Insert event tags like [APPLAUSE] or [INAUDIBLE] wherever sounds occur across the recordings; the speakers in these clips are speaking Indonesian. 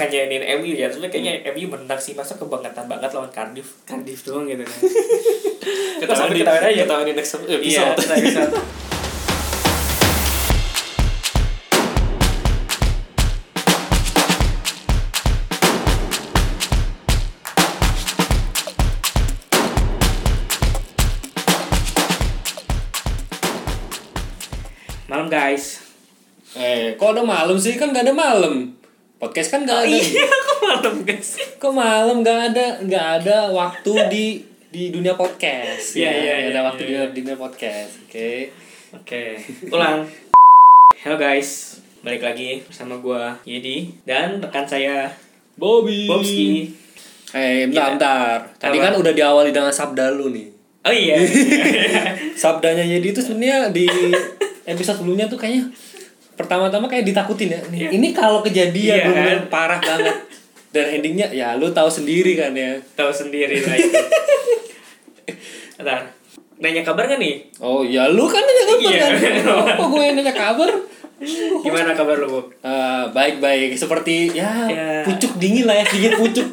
bukannya ini MU ya tapi kayaknya MU menang sih masa kebangetan banget lawan Cardiff Cardiff doang gitu kan [LAUGHS] Ketahuan di ketahuan aja ketahuan di next episode. iya kita bisa malam guys Eh, kok ada malam sih? Kan gak ada malam. Podcast kan gak ada. iya [LAUGHS] kok malam guys Kok malam gak ada nggak ada waktu di di dunia podcast. Iya, ya, iya, nggak iya, ada waktu iya. di dunia podcast. Oke. oke ulang Hello guys balik lagi bersama gua Yedi dan rekan saya Bobby. Bobski Eh, bentar, Kita- bentar. Tadi Apa? kan udah diawali dengan sabda lu nih. oh iya [LAUGHS] Sabdanya Yedi itu sebenarnya di episode sebelumnya tuh kayaknya pertama-tama kayak ditakutin ya. Nih, Iya. Ini kalau kejadian Iya, bener-bener kan? parah banget. Dan endingnya ya lu tahu sendiri kan ya. tahu sendiri lah itu Ntar nanya kabar gak nih Oh ya lu kan nanya kabar Iya. kan? Apa gue yang nanya kabar? gimana kabar lu Bob Eh, baik-baik seperti ya, Ya. pucuk dingin lah ya sedikit pucuk.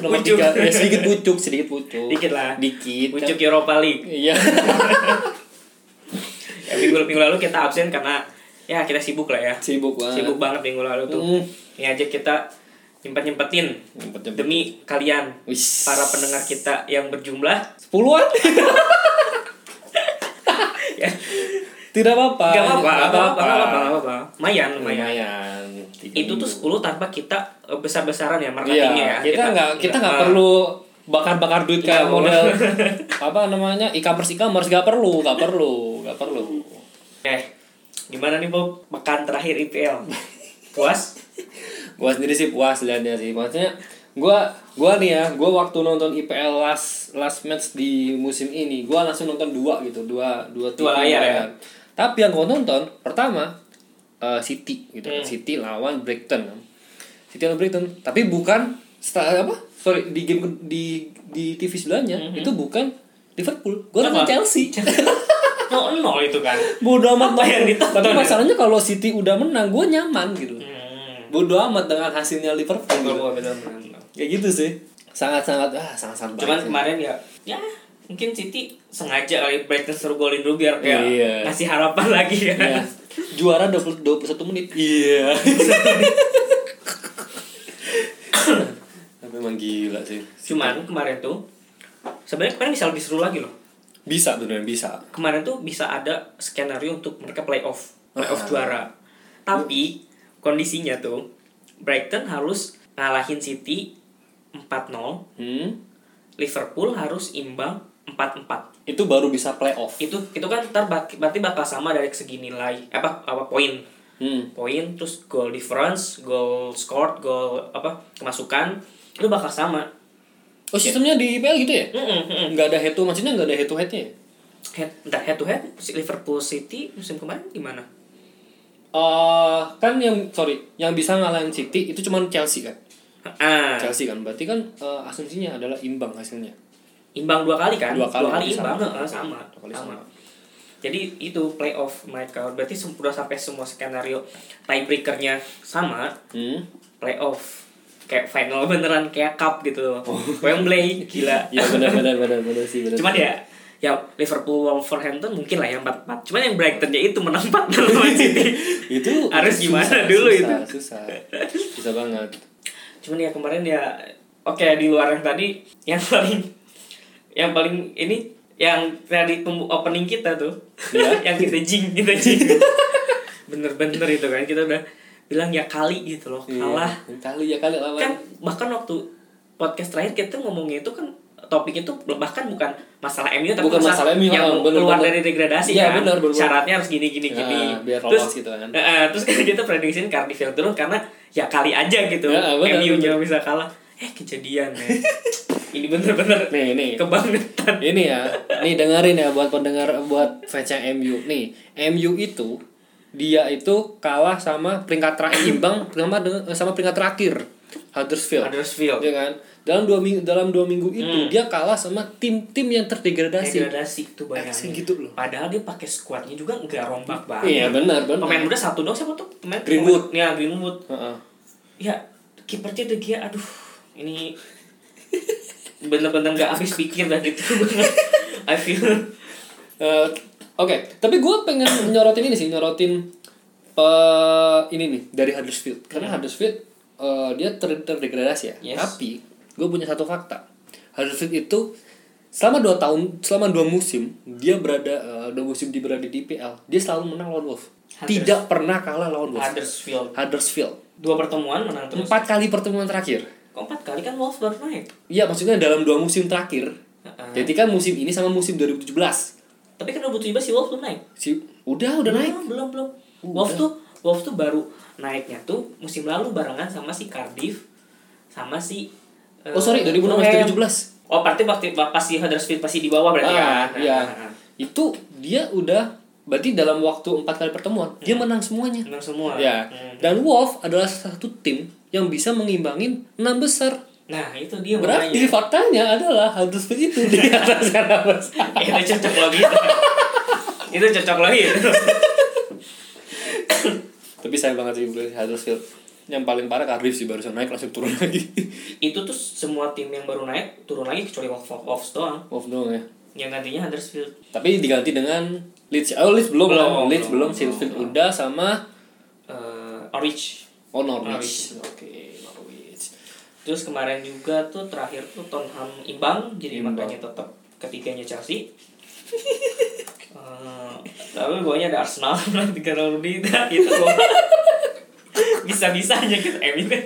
Nomor Pucuk. tiga. Ya, sedikit pucuk, sedikit pucuk. Dikit lah. Dikit. Pucuk Europa League Iya. [LAUGHS] ya, minggu minggu lalu kita absen karena ya kita sibuk lah ya Sibuk banget. sibuk banget minggu lalu tuh Hmm. ini aja kita nyempet nyempetin demi kalian Wis. para pendengar kita yang berjumlah Sepuluhan? [LAUGHS] ya Tidak apa-apa. Gak apa-apa, gak apa-apa, gak apa-apa, gak. Lumayan, lumayan. Itu tuh. 10 tanpa kita eh, besar-besaran ya Iya, marketingnya ya. kita nggak kita nggak ah, perlu bakar-bakar duit kayak Nggak model apa namanya e-commerce e-commerce nggak perlu nggak perlu nggak perlu Eh, gimana nih Bob? Pekan terakhir IPL. Puas? gua sendiri sih puas liatnya sih maksudnya gua gua nih ya gua waktu nonton IPL last last match di musim ini gua langsung nonton dua gitu dua dua Dua layar ya? kan. tapi yang gua nonton pertama eh, City gitu. Hmm. City lawan Brighton. City lawan Brighton tapi bukan setelah apa sorry di game di di TV sebelahnya Mhm. itu bukan Liverpool gua nonton? Chelsea [LAUGHS] Nol nol itu kan. bodoh amat Apa yang ya? masalahnya kalau City udah menang gua nyaman gitu Hmm. bodoh amat dengan hasilnya Liverpool gitu. Betul, betul. kayak gitu sih sangat sangat ah sangat sangat Cuman kemarin ya, ya mungkin City sengaja kali Brighton suruh golin dulu biar kayak Iya. ngasih harapan lagi ya. ya. juara 20 21 menit iya [LAUGHS] [COUGHS] tapi memang gila sih Cuman kemarin tuh sebenarnya kemarin bisa lebih seru lagi loh. Bisa beneran bisa Kemarin tuh bisa ada skenario untuk mereka playoff, playoff Ah. juara. Tapi kondisinya tuh Brighton harus ngalahin City 4-0, hmm? Liverpool harus imbang 4-4. itu baru bisa playoff Itu itu kan ntar berarti bakal sama dari segi nilai apa apa poin. hmm. Poin terus goal difference, goal scored, goal apa kemasukan itu bakal sama. Oh sistemnya di IPL gitu ya Mm-mm, mm-mm. nggak ada head to maksudnya nggak ada head to headnya ya? Head, entar head to head si Liverpool City musim kemarin gimana? Eh, kan yang sorry yang bisa ngalahin City itu cuma Chelsea kan Ah, Chelsea kan berarti kan eh, asumsinya adalah imbang hasilnya imbang dua kali kan? Dua kali, imbang, sama. heeh, sama. Dua kali sama. sama. Jadi itu playoff mereka berarti sem- udah sampai semua skenario tiebreakernya sama, hmm? playoff kayak final beneran kayak cup gitu loh. Wembley gila. [LAUGHS] ya benar benar benar benar sih benar Cuman ya ya Liverpool Wolverhampton mungkin lah yang 4-4. Cuman yang Brighton ya itu menang 4 lawan City. [LAUGHS] itu Harus susah, gimana dulu susah, itu? susah susah banget Cuman ya kemarin ya oke di luar yang tadi yang paling yang paling ini yang tadi opening kita tuh Iya. [LAUGHS] yang kita jing kita jing bener-bener itu kan kita udah bilang ya kali gitu loh kalah. Iya, kali ya kali lawan kan bahkan waktu podcast terakhir kita ngomongnya itu kan topik itu bahkan bukan masalah MU tapi Bukan masalah MU, yang ah, bener, keluar bener. dari degradasi Iya, kan. bener, bener, syaratnya harus gini gini Ya, gini. biar terus gitu kan. eh, terus kan kita prediksiin Cardiff yang turun karena ya kali aja gitu. Ya, bener, MU nya bisa kalah. Eh kejadian ya [LAUGHS] ini bener-bener nih nih kebangetan. Ini ya. Nih dengerin ya buat pendengar buat fans yang MU nih MU itu dia itu kalah sama peringkat terakhir [COUGHS] imbang sama sama peringkat terakhir Huddersfield. Huddersfield. Ya kan? Dalam dua minggu dalam dua minggu itu Hmm. dia kalah sama tim-tim yang terdegradasi. Degradasi Kayak bayangin. Gitu loh. Padahal dia pakai squadnya juga nggak rombak banget. Iya benar benar. Pemain muda satu dong siapa tuh? Pemain Greenwood. ya Greenwood. Heeh. ya kipernya De Gea aduh ini bener-bener nggak habis pikir dah gitu. [LAUGHS] I feel Eh, Oke, tapi gue pengen [CLEARS THROAT] nyorotin ini sih, nyorotin eh ini nih dari Huddersfield. Karena Huddersfield eh, dia ter terdegradasi ya. Yes. Tapi gue punya satu fakta. Huddersfield itu selama dua tahun, selama dua musim dia berada eh, dua musim dia berada di IPL, dia selalu menang lawan Wolves. Hudders- Tidak pernah kalah lawan Wolves. Huddersfield Huddersfield. dua pertemuan menang terus Empat kali pertemuan terakhir. Kok empat kali kan Wolves baru naik Iya, maksudnya dalam dua musim terakhir. Heeh. Jadi kan musim ini sama musim 2017. Tapi kan 2017 si Wolves belum naik Si udah udah naik. belum belum belum Udah. Wolves tuh Wolves tuh baru naiknya tuh musim lalu barengan sama si Cardiff sama si eh, Oh sorry, 2016 Fulham. 17. Oh, berarti waktu pas si Huddersfield pasti di bawah berarti Ah, kan? iya. Nah, nah, Itu dia udah berarti dalam waktu empat kali pertemuan dia menang semuanya. Menang semua. Ya. Hmm. Dan Wolf adalah satu tim yang bisa mengimbangin enam besar. Nah, itu dia Berarti makanya. faktanya adalah Huddersfield itu di atas [LAUGHS] besar. itu cocok logi itu. itu cocok logi itu. [COUGHS] Tapi sayang banget sih Huddersfield. Yang paling parah Cardiff sih barusan naik langsung turun lagi. [LAUGHS] itu tuh semua tim yang baru naik turun lagi kecuali Wolves Wolves doang. Wolf doang ya. Yang gantinya Huddersfield. Tapi diganti dengan Leeds. Oh Leeds belum, Belum, kan? Leeds belum. belum. Sheffield udah sama Eh, Norwich. Oh Norwich. Oke Norwich. Terus kemarin juga tuh terakhir tuh Tottenham imbang, jadi Imbang. makanya tetap ketiganya Chelsea. Eh, tapi bawahnya ada Arsenal [LAUGHS] tiga lawan di itu loh. [LAUGHS] bisa bisanya gitu MU kan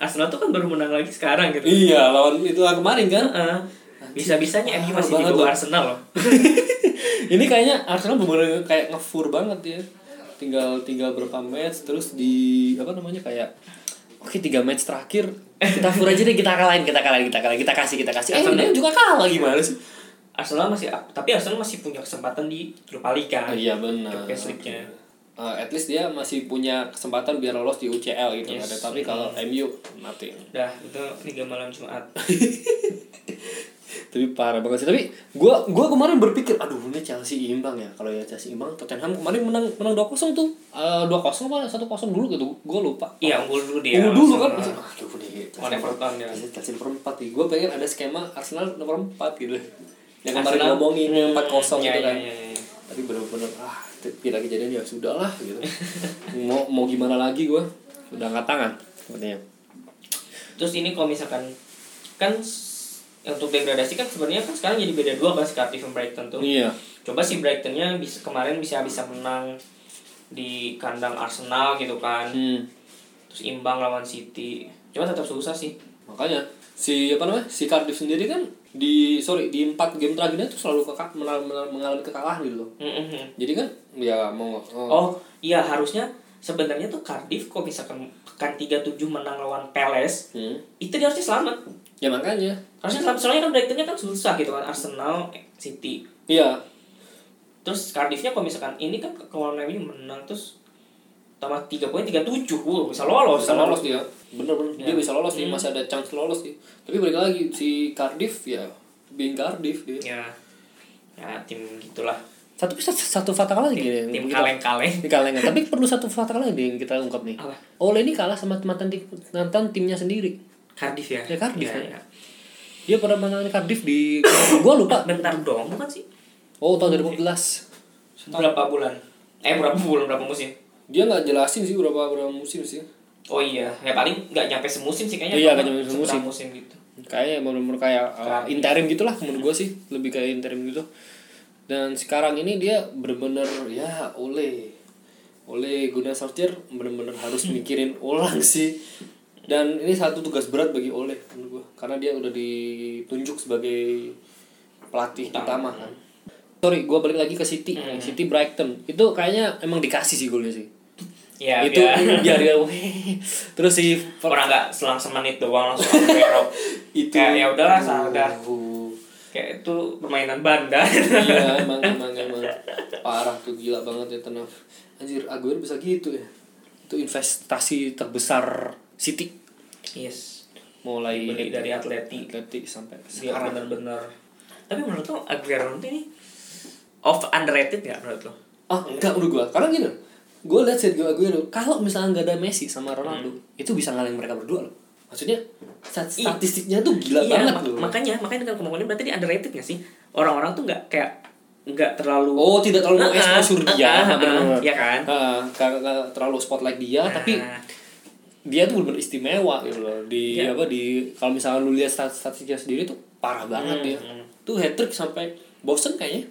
Arsenal tuh kan baru menang lagi sekarang gitu Iya lawan itu kemarin kan. bisa bisanya MU masih di bawah. Arsenal loh [LAUGHS] ini kayaknya Arsenal bener kayak ngefur banget ya tinggal tinggal berapa match terus di apa namanya kayak oke tiga match terakhir kita fur aja deh kita kalahin kita kalahin kita kalahin kita kasih kita kasih. Eh Arsenal- ini juga kalah gimana sih? Arsenal masih tapi Arsenal masih punya kesempatan di Europa League kan? Iya benar. League-nya. Eh, at least dia masih punya kesempatan biar lolos di UCL gitu Yes. ada tapi kalau MU nothing. Dah itu Liga Malam Jumat [LAUGHS] tapi parah banget sih. Tapi gua gua kemarin berpikir aduh ini Chelsea imbang ya. Kalau ya Chelsea imbang Tottenham kemarin menang menang dua kosong tuh. Dua kosong apa satu kosong dulu gitu. Gua lupa. Iya unggul dulu dia. Unggul dulu kan. Aduh nih Lawan Everton ya. Chelsea nomor empat nih gua pengen ada skema Arsenal nomor empat gitu. Yang kemarin ngomongin empat kosong iya, gitu kan. iya, iya, iya. tapi bener-bener ah tidak kejadian ya sudah lah gitu. Mau mau gimana lagi gua? Udah angkat tangan sepertinya. Terus ini kalau misalkan kan untuk degradasi kan sebenarnya kan sekarang jadi beda dua kan si Cardiff dan Brighton tuh. iya Coba si Brightonnya bisa kemarin bisa bisa menang di kandang Arsenal gitu kan. hmm. Terus imbang lawan City. Cuma tetap susah sih. makanya si apa namanya si Cardiff sendiri kan di sorry di empat game terakhirnya tuh selalu kekak mengalami kekalahan gitu loh Mm-mm. jadi kan ya mau oh, Oh iya harusnya sebenarnya tuh Cardiff kok misalkan pekan 37 menang lawan Palace hmm. itu dia harusnya selamat. ya makanya. Harusnya selamat soalnya kan Brightonnya kan susah gitu kan Arsenal, City. iya. Terus Cardiffnya kalau misalkan ini kan kalau MU menang terus tambah 3 poin 37 wow, bisa lolos. Bisa lolos dia bener-bener dia Ya. bisa lolos sih Hmm. masih ada chance lolos sih. Tapi balik lagi si Cardiff ya being Cardiff dia. Ya. Ya tim gitulah satu satu, satu fatal lagi. Nih tim kita- kaleng-kaleng. Ini kalengan tapi perlu satu fatal lagi nih yang kita ungkap nih. Apa? Ole ini kalah sama mantan tim mantan timnya sendiri. Cardiff ya? Ya, Cardiff, ya, kan. ya. dia pernah menangani Cardiff di [COUGHS] gua lupa. Bentar dong bukan sih? Oh tahun 2014 berapa bulan? Eh berapa bulan berapa musim? Dia nggak jelasin sih berapa berapa musim sih. Oh iya ya paling nggak nyampe semusim sih kayaknya. Iya, nggak nyampe semusim. musim gitu. Kayaknya bener-bener kayak uh, interim gitulah menurut gua sih. Lebih kayak interim gitu dan sekarang ini dia bener-bener ya oleh oleh Gunnar Solskjaer bener-bener harus [LAUGHS] mikirin ulang sih. Dan ini satu tugas berat bagi Oleh menurut gua. Karena dia udah ditunjuk sebagai pelatih utama, kan. Sorry gua balik lagi ke City. Hmm. City Brighton. Itu kayaknya emang dikasih sih golnya sih. Ya itu biar [LAUGHS] biar dia terus si orang nggak selang semenit doang langsung [LAUGHS] itu. Kayak ya udahlah Uh, kayak itu permainan banda. Iya [LAUGHS] emang emang emang. Parah tuh gila banget ya tenang anjir Aguero bisa gitu ya. Itu investasi terbesar City. Yes. Mulai beli dari Atleti. Atleti sampai dia sekarang. benar-benar tapi menurut lo Aguero ini off underrated nggak menurut lo? Ah enggak menurut gua. Karena gini gue liat Sergio Aguero kalau misalnya nggak ada Messi sama Ronaldo itu bisa ngalahin mereka berdua loh. Maksudnya statistiknya tuh gila iya, banget mak- loh makanya makanya dengan kemampuannya berarti dia underrated gak sih? Orang-orang tuh nggak kayak nggak terlalu oh tidak terlalu Ah, exposure dia. ah, benar-benar iya kan? Nggak nggak terlalu spotlight dia tapi Nah, dia tuh benar istimewa gitu loh. Di Iya. apa di kalau misalnya lu lihat stat- statistiknya sendiri tuh parah banget Hmm, dia hmm. tuh hat trick sampai Boston kayaknya.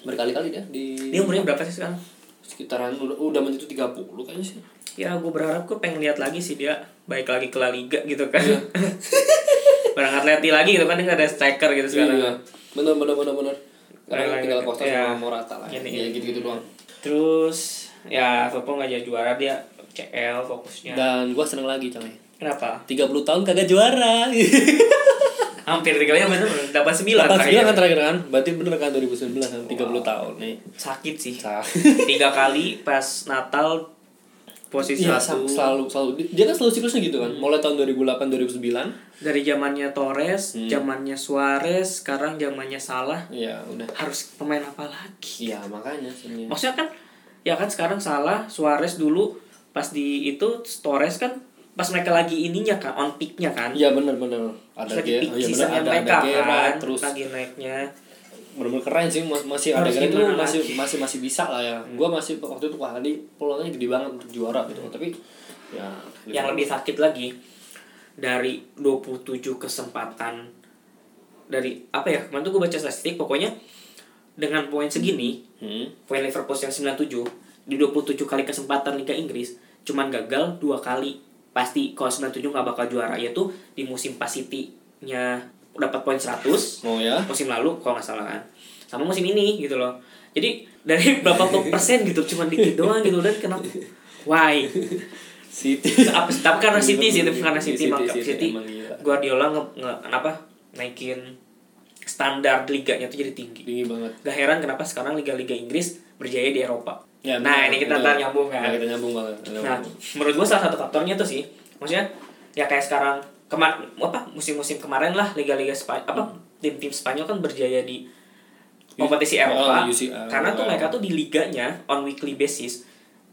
Berkali-kali dia di dia umurnya berapa sih sekarang? Sekitaran udah udah menyentuh 30 kayaknya sih. Ya gue berharap gue pengen lihat lagi sih dia baik lagi ke La Liga gitu kan. Iya. [LAUGHS] barang atleti lagi gitu kan nggak ada striker gitu sekarang. Iya. bener bener bener bener. Karena tinggal Costa iya. sama Morata lah. Gini. ya gitu gitu doang. Terus ya Liverpool nggak jadi juara dia CL fokusnya. Dan gua seneng lagi coy kenapa? 30 tahun kagak juara. [LAUGHS] Hampir tiga kali bener delapan sembilan Pas kan terakhir kan? Berarti bener kan 2019 kan? 30 Wow. tahun nih. Sakit sih. Tiga kali pas Natal posisi Iya, satu. selalu selalu. Dia kan selalu siklusnya gitu kan? Mulai tahun 2008 2009 dari zamannya Torres Hmm. zamannya Suarez sekarang zamannya Salah. Ya udah. Harus pemain apa lagi? Iya makanya sebenarnya. Maksudnya kan ya kan sekarang Salah Suarez dulu pas di itu Torres kan pas mereka lagi ininya kan on peaknya kan. Iya bener bener. Ada lagi peak oh, iya bener, seasonnya ada mereka ada kan terus lagi naiknya bener-bener keren sih mas- masih ada Harus itu gimana masih masih masih bisa lah ya. Gua masih waktu itu wah tadi peluangnya gede banget untuk juara gitu. Tapi ya yang lebih sakit lagi dari 27 kesempatan dari apa ya kemarin tuh gue baca statistik pokoknya dengan poin segini hmm. poin Liverpool yang 97 di 27 kali kesempatan Liga Inggris cuman gagal dua kali. Pasti kalau 97 nggak bakal juara yaitu di musim pas City-nya dapat poin 100 oh ya. musim lalu kalau nggak salah kan. Sama musim ini gitu loh. Jadi dari [LAUGHS] berapa puluh persen gitu cuman dikit doang gitu dan kenapa? Why? City. Apa tapi karena City sih tapi karena City, City, maka City, City, emang gila. Guardiola nge, nge apa naikin standar liganya tuh jadi tinggi. Tinggi banget. Gak heran kenapa sekarang liga-liga Inggris berjaya di Eropa. Ya, nah benar, ini kita ntar nyambung kan. Nah, kita nyambung banget. Nah menurut gua salah satu faktornya tuh sih maksudnya ya kayak sekarang kemar apa musim-musim kemarin lah liga-liga Spanyol apa tim-tim Spanyol kan berjaya di kompetisi Oh, Eropa UCL. karena tuh mereka tuh di liganya on weekly basis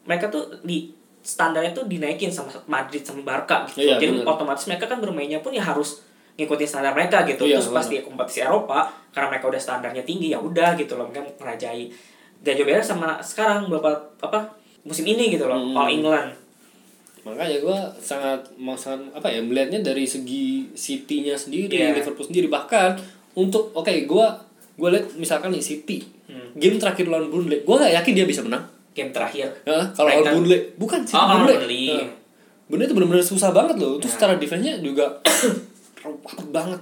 mereka tuh di standarnya tuh dinaikin sama Madrid sama Barca gitu Iya, jadi benar. otomatis mereka kan bermainnya pun ya harus ngikutin standar mereka gitu Iya, terus pas benar. di kompetisi Eropa karena mereka udah standarnya tinggi ya udah gitu loh mereka merajai gak jauh beda sama sekarang beberapa apa musim ini gitu loh Hmm. All England makanya gue sangat mau sangat apa ya melihatnya dari segi City-nya sendiri Iya. Liverpool sendiri bahkan untuk oke gue gue lihat misalkan nih City Hmm. game terakhir lawan Burnley gue gak yakin dia bisa menang game terakhir Hah? kalau lawan. Burnley bukan City Oh, Burnley Burnley. Hah. Burnley itu benar-benar susah banget loh terus Nah. secara defense-nya juga [COUGHS] rapat banget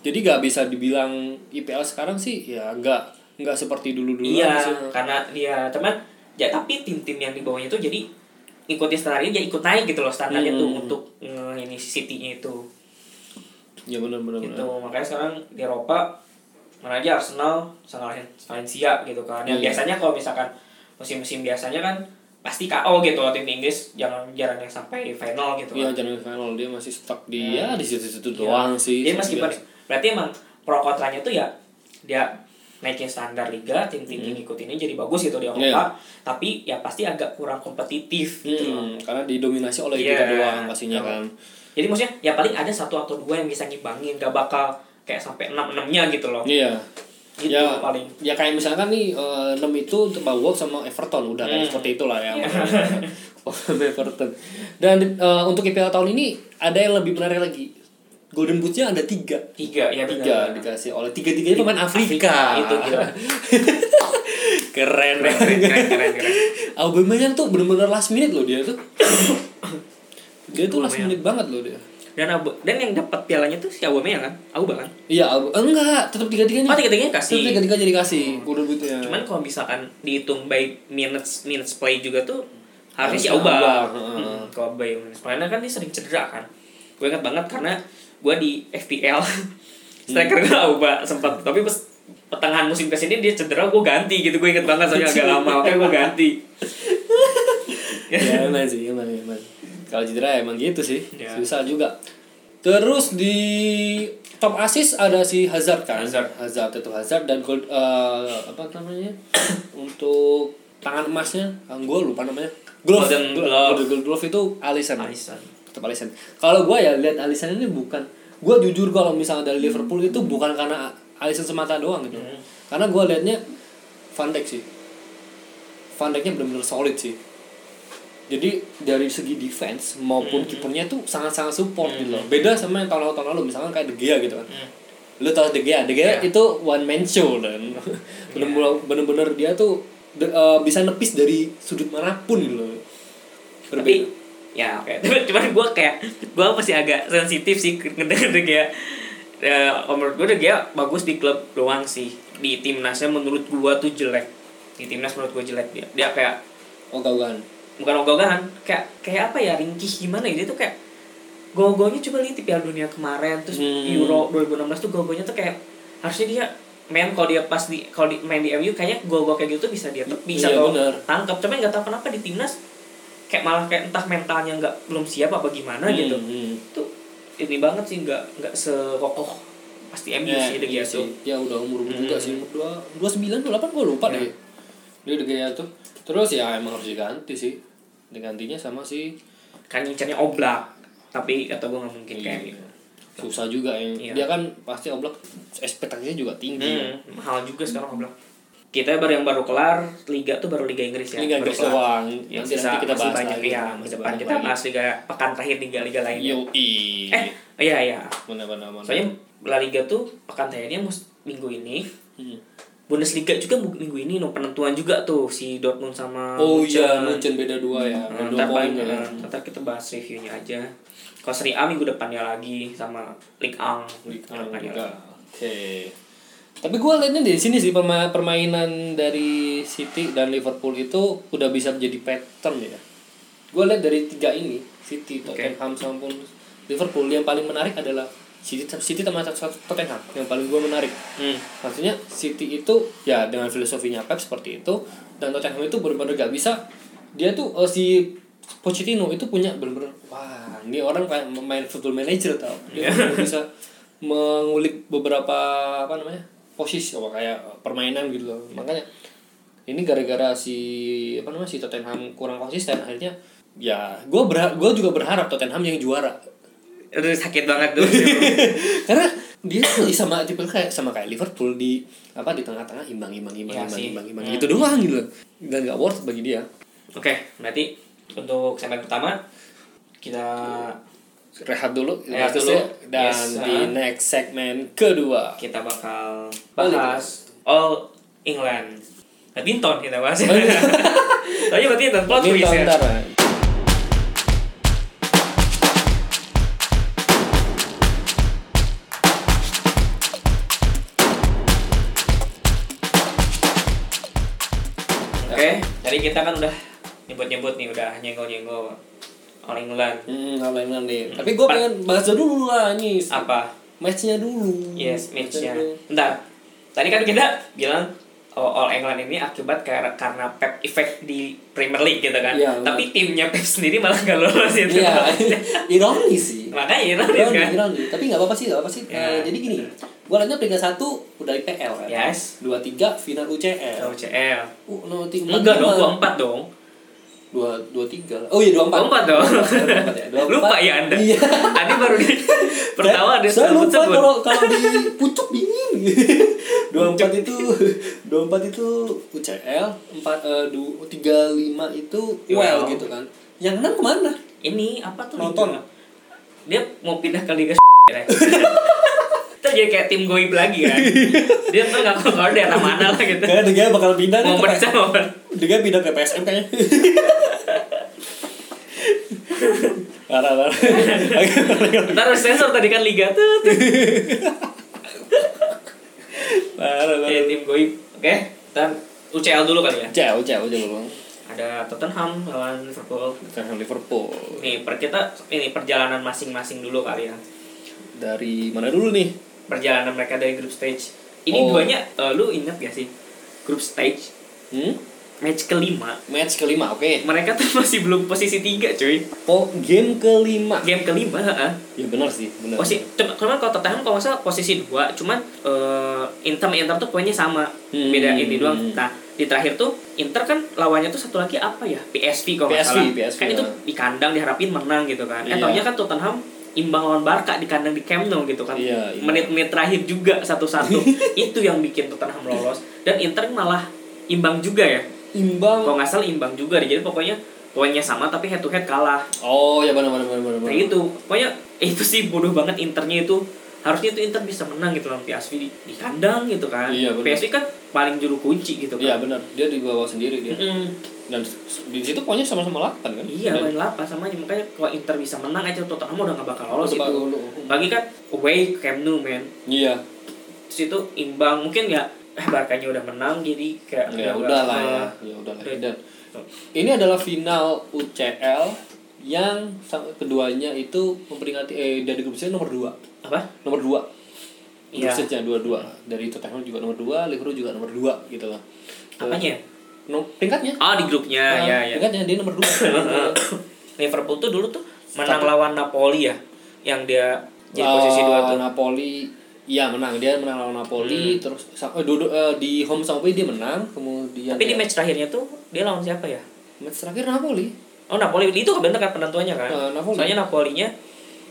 jadi gak bisa dibilang IPL sekarang sih ya nggak nggak seperti dulu dulu iya karena dia teman ya tapi tim-tim yang di bawahnya itu jadi ikutin standar ini ya ikut naik gitu loh standarnya tuh Hmm. untuk nge- ini City-nya itu ya benar-benar gitu makanya sekarang di Eropa mana aja Arsenal sama Valencia gitu kan yang Iya. biasanya kalau misalkan musim-musim biasanya kan pasti KO gitu loh tim Inggris jangan jarang yang sampai final gitu Iya kan jangan final dia masih stuck di Hmm. ya di situ-situ Iya. doang sih. Jadi meskipun berarti emang pro kontranya tuh ya dia naikin standar liga tim-tim Hmm. ngikutinnya jadi bagus gitu di Eropa tapi ya pasti agak kurang kompetitif gitu loh. Hmm, karena didominasi oleh Iya. kita doang pastinya Kalau- kan. Jadi maksudnya ya paling ada satu atau dua yang bisa ngimbangin gak bakal kayak sampai enam enamnya gitu loh. Iya. Gitu ya, paling. ya kayak misalkan nih eh, 6 itu untuk Wolves sama Everton udah Hmm. seperti itulah ya. Iya. [LAUGHS] Oh, sama Everton. Dan eh, untuk IPL tahun ini ada yang lebih menarik lagi. Golden Boot-nya ada tiga. Tiga ya Tiga benar. dikasih oleh tiga-tiganya pemain Afrika. Itu gila. [LAUGHS] keren Keren, keren, keren, keren, keren. Aubameyang tuh bener-bener last minute loh dia tuh. [COUGHS] dia tuh last Aubameyang. minute banget loh dia. Dan Abu, dan yang dapat pialanya tuh si Aubameyang kan? Auba kan? Iya, Aub- enggak, tetap tiga-tiganya. Oh, tiga-tiganya kasih. Tetap tiga-tiga jadi kasih Golden Boot-nya. Cuman kalau misalkan dihitung by minutes minutes play juga tuh harusnya si Harusnya Auba. Auba, Hmm, heeh. Kalau by minutes play kan dia sering cedera kan. Gue ingat banget karena gue di FPL [LAUGHS] striker gue Auba sempat tapi pas pertengahan musim ke sini dia cedera gue ganti gitu gue inget banget soalnya agak lama oke gue ganti [LAUGHS] ya emang sih, emang emang. Kalau cedera emang gitu sih, Ya. susah juga. Terus di top assist ada si Hazard kan? Hazard. Hazard itu Hazard dan gold, eh, apa namanya? [COUGHS] Untuk tangan emasnya, ah, gue lupa namanya. Glove, Golden glove. Golden glove itu Alisson. Alisson tetap Alisson. Kalau gue ya lihat Alisson ini bukan gue jujur kalau misalnya dari Liverpool itu bukan karena Alisson semata doang gitu. Hmm. karena gue liatnya Van Dijk sih. Van Dijknya benar-benar solid sih. Jadi dari segi defense maupun Hmm. kipernya tuh sangat-sangat support gitu loh. Beda sama yang tahun-tahun lalu misalkan kayak De Gea gitu kan. Hmm. lu tau De Gea? De Gea Iya. itu one man show dan [LAUGHS] bener-bener bener-bener dia tuh de- eh, bisa nepis dari sudut mana pun gitu loh. Tapi ya oke. Tapi- [LAUGHS] cuman gue kayak gue masih agak sensitif sih ngedenger [LAUGHS] De Gea ya menurut gue Gea bagus di klub doang sih. Di timnasnya menurut gue tuh jelek. Di timnas menurut gue jelek. Dia dia kayak ogah-ogahan. Bukan ogah-ogahan kayak kayak apa ya ringkih gimana ya? Dia tuh kayak go-gonya coba lihat di Piala Dunia kemarin terus Hmm. Euro 2016 tuh go-gonya tuh kayak harusnya dia main kalau dia pas di kalau di, main di MU kayaknya go-go kayak gitu tuh bisa dia bisa Iya, benar. tangkap cuman nggak tahu kenapa di timnas kayak malah kayak entah mentalnya nggak belum siap apa gimana gitu Hmm. tuh ini banget sih nggak nggak sekokoh pasti MU sih De iya tuh sih. Ya udah umur juga Hmm. sih umur dua dua sembilan dua delapan gue lupa Ya. deh. Dia De Gea tuh. Terus ya emang harus diganti sih. Digantinya sama si kan ngincernya oblak tapi atau gue nggak mungkin kayak Iya. gitu susah juga yang Iya. dia kan pasti oblak ekspektasinya juga tinggi. Hmm, mahal juga sekarang oblak. Kita baru yang baru kelar liga tuh baru liga Inggris ya. Liga baru Inggris kelar. doang. Ya, Nanti sisa nanti kita masih bahas banyak lagi. ya. Masih depan kita lagi. bahas liga pekan terakhir liga-liga lainnya. Yo Eh, iya iya. Mana mana. Soalnya La Liga tuh pekan terakhirnya mus- minggu ini. Hmm. Bundesliga juga minggu ini no penentuan juga tuh si Dortmund sama Oh Munchen. iya, Munchen beda dua ya. Nah, Beda ntar dua paling ya. ntar kita bahas reviewnya aja. Kalau Serie A minggu depannya lagi sama Ligue 1 Liga minggu depannya juga. lagi. Tapi gue liatnya di sini sih perma- permainan dari City dan Liverpool itu udah bisa menjadi pattern ya. Gue lihat dari tiga ini City. Tottenham maupun Liverpool yang paling menarik adalah City, City sama Tottenham yang paling gue menarik. Hmm. Maksudnya City itu ya dengan filosofinya Pep seperti itu dan Tottenham itu benar-benar gak bisa dia tuh eh, si Pochettino itu punya benar-benar wah ini orang kayak main football manager tau dia benar-benar bisa mengulik beberapa apa namanya posisi oh, kayak permainan gitu loh. Makanya ini gara-gara si apa namanya si Tottenham kurang konsisten akhirnya ya gue berha gue juga berharap Tottenham yang juara. Aduh sakit banget tuh. [LAUGHS] karena dia sama tipe kayak sama kayak Liverpool di apa di tengah-tengah imbang imbang imbang Iya imbang imbang Hmm. itu doang gitu dan gak worth bagi dia. Oke, berarti untuk segmen pertama kita rehat dulu Rehat dulu. dan Yes, di uh. next segmen kedua kita bakal bahas All England. Badminton kita bahas. Oh, iya. [LAUGHS] Tanya badminton plot twist ya. bentar, ya. Oke, tadi kita kan udah nyebut-nyebut nih, udah nyenggol-nyenggol All England. Hmm, apa yang nih? Tapi gue pengen bahas dulu lah nih. Apa? Matchnya dulu. Yes, matchnya. Bentar. Tadi kan kita bilang oh, All England ini akibat karena karena Pep effect di Premier League gitu kan. Iya, Tapi timnya Pep sendiri malah gak lolos itu. Iya, [LAUGHS] ironis sih. Makanya ironis Ironis, kan. ironis. Tapi nggak apa-apa sih, nggak apa-apa sih. Ya. Eh, jadi gini, gue liatnya peringkat satu udah IPL kan. Yes. Dua tiga final UCL. UCL. Uh, no, tiga, Enggak dong, empat dong. Dua dua tiga lah. Oh iya dua empat. Dua empat dong. Dua empat ya. Dua Lupa ya Anda. Iya. Tadi baru di [LAUGHS] pertama dia saya lupa kalau kalau di pucuk dingin. [LAUGHS] dua empat itu dua empat itu UCL empat eh, du, tiga lima itu well gitu kan. Yang enam ke mana? Ini apa tuh? Nonton. Dia mau pindah ke Liga [LAUGHS] Terus jadi kayak tim goib lagi kan. [LAUGHS] Dia tuh nggak keluar daerah mana lah gitu. Kayaknya dia bakal pindah nih Mau mau Dia pindah ke PSM kayaknya. [LAUGHS] parah parah. Ntar sensor tadi kan Liga tuh. parah parah. tim goib. Oke, dan UCL dulu kali ya. Jauh jauh jauh bang. Ada Tottenham lawan Liverpool. Tottenham Liverpool. Nih, per kita ini perjalanan masing-masing dulu kali ya. Dari mana dulu nih? Perjalanan mereka dari group stage. Ini Oh. duanya eh, lu ingat gak sih? Group stage Hmm? match kelima Match kelima, oke. mereka tuh [LAUGHS] masih belum posisi tiga cuy Oh, game kelima. game kelima heeh. Ya benar sih, benar. posisi cuma cuman kalau Tottenham kalau salah posisi dua cuman eh Inter Inter tuh poinnya sama Hmm. beda ini doang nah di terakhir tuh Inter kan lawannya tuh satu lagi apa ya PSV kalau PSV, salah PSV, kan itu ya. di kandang diharapin menang gitu kan eh taunya kan Tottenham imbang lawan Barca di kandang di Camp Nou gitu kan. Iya, iya. menit-menit terakhir juga satu-satu. [LAUGHS] Itu yang bikin Tottenham lolos. Dan Inter malah imbang juga ya. Imbang. Kalau nggak salah imbang juga deh. Jadi pokoknya poinnya sama tapi head to head kalah. Oh ya benar benar benar benar kayak gitu. Pokoknya eh, itu sih bodoh banget Internya itu harusnya itu Inter bisa menang gitu lawan PSV di, di kandang gitu kan. Iya. PSV kan paling juru kunci gitu iya kan benar. Dia dibawa sendiri dia. Mm-mm. dan di situ poinnya sama-sama 8 kan. Iya Dan- main lapas sama aja. Makanya kalau Inter bisa menang aja Tottenham udah gak bakal lolos itu. lagi kan away Camp Nou man iya. Terus itu imbang. Mungkin ya eh Barkanya udah menang jadi kayak ya udah lah ya. Ya udah lah dan ini adalah final UCL yang keduanya itu memperingati eh dari grup C nomor 2 apa? Nomor 2 Iya. grup C-nya dua-dua dari Tottenham juga nomor 2 Liverpool juga nomor 2 gitu lah. Apanya no, peringkatnya. Oh di grupnya. Ah, ya ya peringkatnya dia nomor 2 [COUGHS] Liverpool tuh dulu tuh menang lawan Napoli ya yang dia jadi posisi dua tuh. Napoli Iya menang. Dia menang lawan Napoli Hmm. terus eh, dulu eh, di home sama away dia menang kemudian tapi di dia- match terakhirnya tuh dia lawan siapa ya? Match terakhir Napoli oh Napoli itu kebetulan kan penentuannya kan? Eh, Napoli. soalnya Napolinya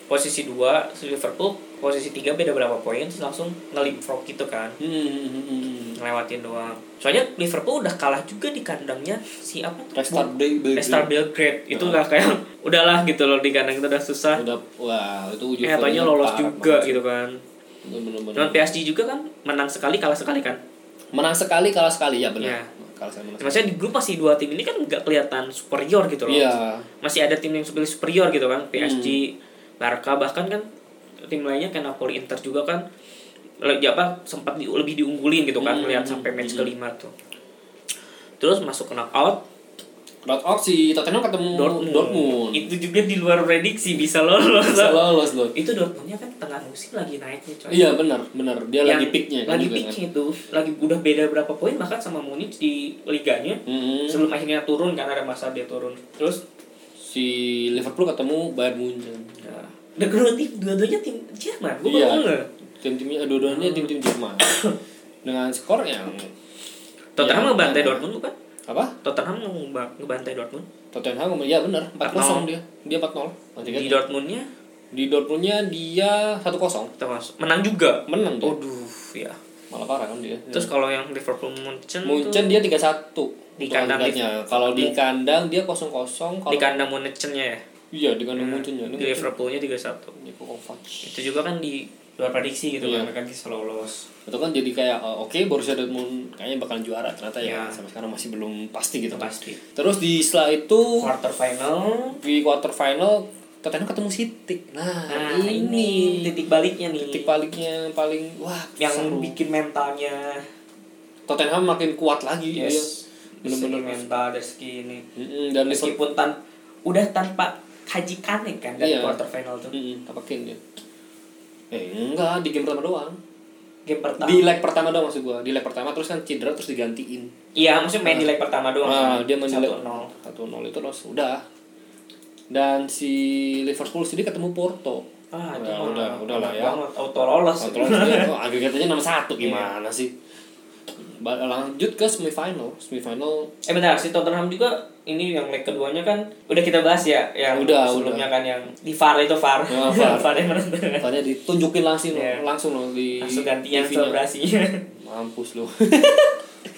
posisi dua Liverpool posisi tiga beda berapa poin terus langsung nge-leapfrog gitu kan. Hmm, hmm, hmm, hmm. ngelewatin doang. Soalnya Liverpool udah kalah juga di kandangnya si apa tuh? Star Belgrade. Belgrade. Itu udah kayak [LAUGHS] udahlah gitu loh di kandang itu udah susah. Udah wah itu ujung eh taunya lolos juga gitu kan. Bener-bener Cuman PSG juga kan menang sekali kalah sekali kan? Menang sekali kalah sekali ya benar Iya. Maksudnya di grup masih dua tim ini kan nggak kelihatan superior gitu loh. Iya. Masih ada tim yang superior superior gitu kan PSG Barca bahkan kan tim lainnya kayak Napoli Inter juga kan le- ya apa sempat di- lebih diunggulin gitu kan Hmm. melihat sampai match kelima tuh. Terus masuk ke knockout knockout si Tottenham ketemu Dortmund. Dortmund, itu juga di luar prediksi bisa lolos. Bisa lolos loh. Itu Dortmundnya kan tengah musim lagi naiknya coy. Iya benar benar. Dia Yang lagi peaknya kan lagi juga kan. peaknya itu lagi udah beda berapa poin bahkan sama Munich di liganya. Hmm. sebelum akhirnya turun kan ada masa dia turun. Terus? Si Liverpool ketemu Bayern Munchen. Ya, udah kedua tim dua-duanya tim Jerman. Gue Iya. tim-timnya dua-duanya tim-tim Jerman. [COUGHS] Dengan skor yang Tottenham Ya, ngebantai ya. Dortmund bukan apa? Tottenham ngeba- ngebantai Dortmund? Tottenham ya benar 4-0 4-0. dia. Dia 4-0 Nanti kan di Dortmundnya? Di Dortmundnya dia 1-0 kita masuk menang juga? Menang dia. Waduh ya. Malah parah kan dia. Terus kalau yang Liverpool Munchen, Munchen tuh dia 3-1 Di untuk kandang agregatnya. kalau di kandang dia 0-0 kalau di kandang Munchennya ya? Iya di kandang Munchennya. Ini di Liverpoolnya 3-1 Niko Kovac. Itu juga kan di luar prediksi gitu Iya. kan mereka bisa lolos itu kan jadi kayak oh, oke Borussia Dortmund kayaknya bakalan juara ternyata ya. Iya. sampai sekarang masih belum pasti gitu itu pasti. Terus di setelah itu quarter final. di quarter final Tottenham ketemu City. Nah, nah ini titik baliknya nih. titik baliknya paling wah yang seru. bikin mentalnya Tottenham makin kuat lagi yes. dia bener-bener bener-bener. mental dari segi ini. Mm-mm, dan Liverpool meskipun tan udah tanpa Haji Kane kan dari Iya. quarter final tuh. Tanpa Kane dia. Eh enggak di game pertama doang game pertama. Di leg pertama doang maksud gua. Di leg pertama terus kan cedera terus digantiin. Iya maksudnya main di leg pertama doang ah dia main di leg 1-0 satu nol itu terus udah. Dan si Liverpool sendiri ketemu Porto. Ah Ya, mah udah- udah lah ya. auto lolos. Oh, terus dia. Oh, agregatnya nomor satu. Iya. gimana sih? Ba- lanjut ke semifinal. Semifinal. Eh bentar si Tottenham juga ini yang leg keduanya kan udah kita bahas ya yang Udah, sebelumnya kan yang di VAR itu VAR. Ya, VAR. [LAUGHS] VAR yang menentukan Tanya ditunjukin langsung Iya. langsung loh di langsung gantian selebrasinya [LAUGHS] mampus lu. [LAUGHS]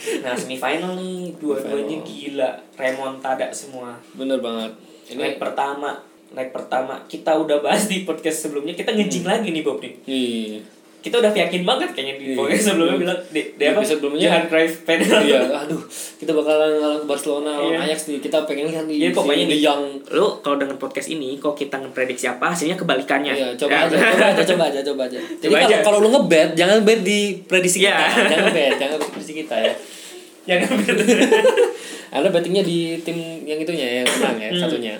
Nah semifinal nih dua-duanya gila remontada semua. Bener banget. Leg ini pertama leg pertama kita udah bahas di podcast sebelumnya kita ngejing Hmm. lagi nih Bob nih. Iya kita udah yakin banget kayaknya di Iya. podcast sebelumnya bilang di, di Di apa episode sebelumnya. Johan Cruyff penalti iya aduh kita bakalan ngalahin Barcelona lawan Iya. Ajax nih kita pengen lihat nih Iya, pokoknya nih. Jong lu kalau denger podcast ini kok kita ngeprediksi apa hasilnya kebalikannya Iya, coba Ya. aja, coba aja, coba aja, coba aja. [LAUGHS] Jadi Coba kalau aja. kalau lu ngebet, jangan bet di prediksi Iya. kita, jangan bet, [LAUGHS] jangan bet di prediksi kita ya. jangan Anda [LAUGHS] bettingnya di tim yang itunya yang menang ya, Hmm. satunya.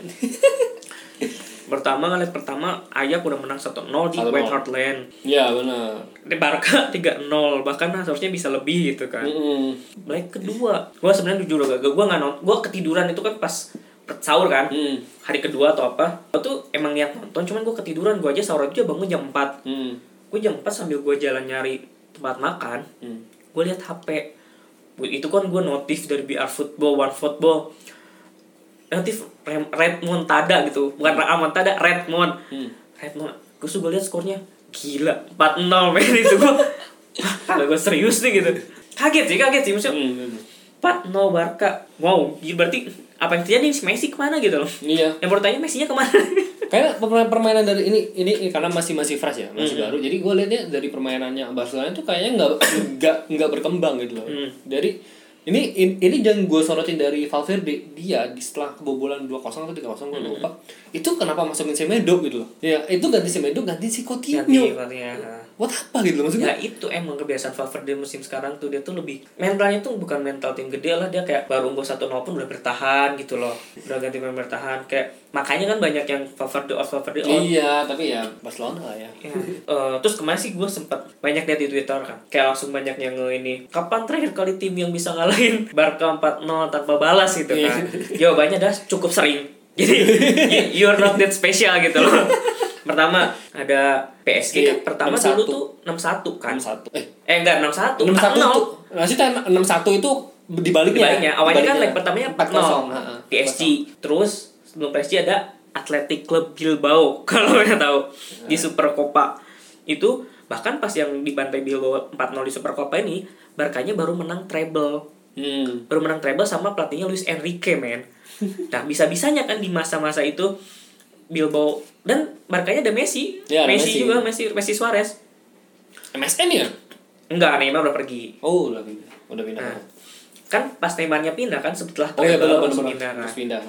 Pertama leg pertama Ayak udah menang 1-0 di 1-0. White Hart Lane Iya benar. di Barca [LAUGHS] 3-0 bahkan harusnya bisa lebih gitu kan Mm-mm. leg kedua gua sebenarnya jujur gak gua nggak nonton gua ketiduran itu kan pas sahur kan Mm. hari kedua atau apa gua tuh emang niat nonton cuman gua ketiduran gua aja sahur aja bangun jam 4 Mm. gue jam 4 sambil gue jalan nyari tempat makan Mm. gue lihat HP itu kan gue notif dari BR Football One Football notif Rem- Redmond Tada gitu bukan Ramon Tada Redmond Hmm. Redmond gue gue lihat skornya gila 4-0 men [LAUGHS] itu gue kalau gue serius nih gitu kaget sih kaget sih maksudnya Hmm, 4-0 Barca wow berarti apa yang terjadi si Messi ke mana gitu loh Iya. yang bertanya Messi nya ke mana [LAUGHS] Karena permainan, permainan dari ini, ini ini karena masih masih fresh ya, masih Hmm. baru. Jadi gue liatnya dari permainannya Barcelona itu kayaknya nggak nggak nggak berkembang gitu loh. Hmm. Dari ini ini, ini yang gue sorotin dari Valverde dia di setelah kebobolan 2-0 atau 3-0 gue Hmm. lupa. Itu kenapa masukin Semedo gitu loh. Ya, itu ganti Semedo ganti si Coutinho. ganti katanya Buat apa gitu loh maksudnya? Ya itu emang kebiasaan Valverde musim sekarang tuh dia tuh lebih mentalnya tuh bukan mental tim gede lah dia kayak baru unggul satu nol pun udah bertahan gitu loh udah ganti pemain bertahan kayak makanya kan banyak yang Valverde out Valverde out Iya, tapi ya Barcelona lah ya. Ya. Eh, terus kemarin sih gue sempat banyak lihat di Twitter kan kayak langsung banyak yang nge ini kapan terakhir kali tim yang bisa ngalahin Barca 4-0 tanpa balas gitu kan jawabannya dah cukup sering jadi [LAUGHS] you- you're not that special gitu loh [LAUGHS] pertama ada PSG kan Iya, pertama 6-1. dulu tuh 6-1 kan 6-1. Eh, eh enggak 6-1 6-1 4-0. itu maksudnya 6-1 itu dibaliknya. Dibaliknya, awalnya kan Dibaliknya. leg pertamanya 4-0. 4-0 heeh. PSG terus sebelum PSG ada Athletic Club Bilbao [LAUGHS] kalau kalian tahu di Super Copa itu bahkan pas yang dibantai Bilbao 4-0 di Super Copa ini Barkanya baru menang treble Hmm. baru menang treble sama pelatihnya Luis Enrique men [LAUGHS] nah bisa-bisanya kan di masa-masa itu Bilbao dan Barkanya ada Messi Ya, ada Messi Messi. juga Messi Messi Suarez MSN ya? enggak Neymar udah pergi Oh, udah pindah. Udah pindah. Nah, kan pas Neymarnya pindah kan setelah oh iya treble benar pindah kan pindah.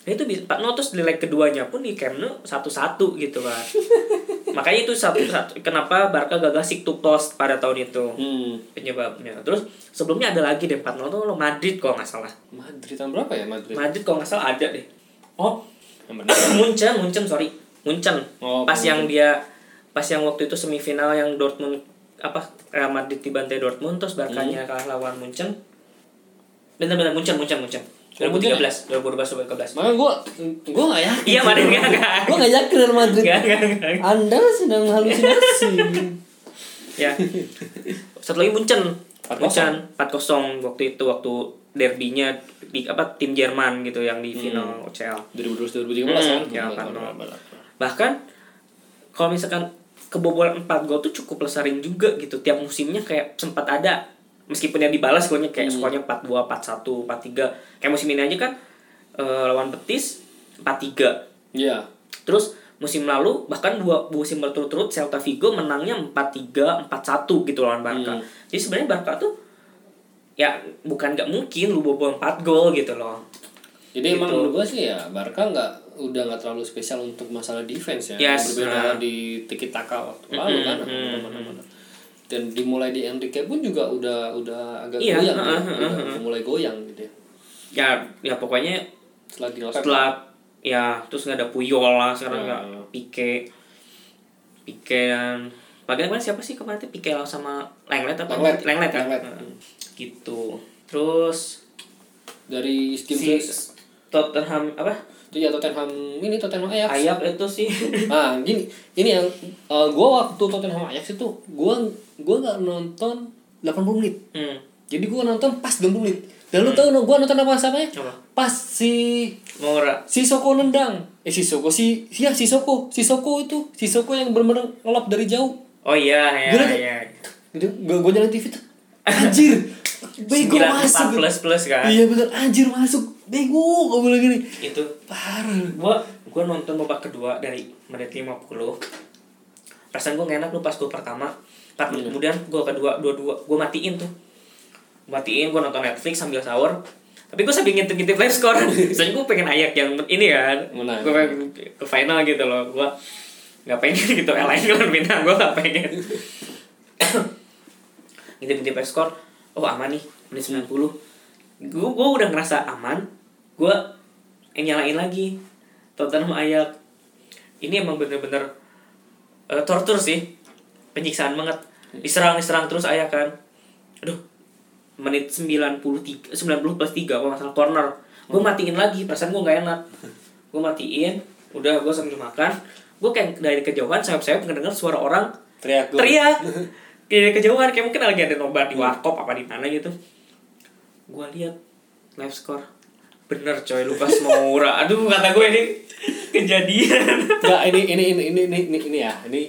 Nah itu bisa 4 terus di leg keduanya pun di Camp Nou satu-satu gitu kan. [LAUGHS] Makanya itu satu, satu kenapa Barca gagal Siktuktos pada tahun itu Hmm. penyebabnya. Terus sebelumnya ada lagi deh 4-0 tuh lo Madrid kalau nggak salah. Madrid tahun berapa ya Madrid? Madrid kalau nggak salah ada deh. Oh. [COUGHS] Munchen, Munchen sorry. Munchen. Oh, pas Munchen. yang dia pas yang waktu itu semifinal yang Dortmund apa Real Madrid dibantai Dortmund terus Barkanya kalah lawan Munchen. Bener-bener Munchen, Munchen, Munchen. Oh, Munchen 2013, 2012, 2013. Makanya gue gue nggak yakin. Iya, Madrid nggak, nggak. Gue nggak yakin Real Madrid. Enggak, enggak, enggak. Anda sedang halusinasi. ya satu lagi Munchen 4-0. Munchen 4-0 waktu itu waktu derbynya di apa tim Jerman gitu yang di final UCL 2012 2013 Hmm, kan? ya, Benar, 4-0. benar, benar. bahkan kalau misalkan kebobolan 4 gol tuh cukup sering juga gitu tiap musimnya kayak sempat ada meskipun yang dibalas golnya kayak skornya 4-2 4-1 4-3 kayak musim ini aja kan eh, lawan Betis 4-3 Iya. Terus musim lalu bahkan dua musim berturut-turut Celta Vigo menangnya 4-3, 4-1 gitu lawan Barca. Hmm. Jadi sebenarnya Barca tuh ya bukan nggak mungkin lu bobol 4 gol gitu loh. Jadi emang Gitu. menurut gue sih ya Barca nggak udah nggak terlalu spesial untuk masalah defense ya. Yes, Berbeda nah. di tiki taka waktu lalu Mm, kan. mm, benar-benar. Dan dimulai di Enrique pun juga udah udah agak Iya, goyang heeh, ya. Udah, heeh. udah mulai goyang gitu ya. Ya ya pokoknya Setelah di setelah ya terus nggak ada Puyol lah sekarang nggak Ya. Pique Pique dan Bagian kemarin siapa sih kemarin tuh Pique sama Lenglet apa? Lenglet. Lenglet kan? Lenglet. Heeh. Gitu. Terus dari tim si Tottenham apa? Itu ya Tottenham ini Tottenham Ajax. Ayak itu sih Nah, [LAUGHS] gini, ini yang uh, gua waktu Tottenham Ajax itu gua gua nggak nonton 80 menit. hmm. Jadi gua nonton pas 20 menit. Dan lu tahu no, gua nonton apa samanya? Apa? Pas si Mora si Soko nendang. Eh si Soko si ya si Soko, si Soko itu, si Soko yang benar-benar ngelop dari jauh. Oh iya ya ya. Gitu, gua, gua jalan TV tuh. Anjir. [LAUGHS] Bego masuk. empat plus plus kan. Iya bener, anjir masuk. Bego gua bilang gini. Itu Parah. gua gua nonton babak kedua dari menit 50. Perasaan gua nggak enak lu pas gua pertama. Empat menit Iya. kemudian gua kedua dua dua gua matiin tuh. Matiin gua nonton Netflix sambil sahur. Tapi gua sambil ngintip-ngintip live score. [LAUGHS] Soalnya gua pengen ayak yang ini kan. Menang. Gua pengen ke final gitu loh. Gua nggak pengen gitu LA kan bintang gua nggak pengen. [LAUGHS] ngintip-ngintip live score. Oh aman nih menit 90. Gua gua udah ngerasa aman. Gua yang nyalain lagi. Tottenham Ayak ini emang bener-bener eh, tortur sih. Penyiksaan banget. Diserang diserang terus Ayak kan. Aduh menit 93 90 plus 3 kalau nggak salah corner. Gue matiin lagi perasaan gue nggak enak. Gue matiin udah gue sambil makan. Gue kayak dari kejauhan sayap-sayap ngedenger suara orang Teriak gua. teriak [LAUGHS] dari kejauhan kayak mungkin lagi ada nobar di warkop apa di mana gitu gue lihat live score bener coy Lukas Moura aduh kata gue ini kejadian Enggak, ini ini ini ini ini ini, ini ya. Ini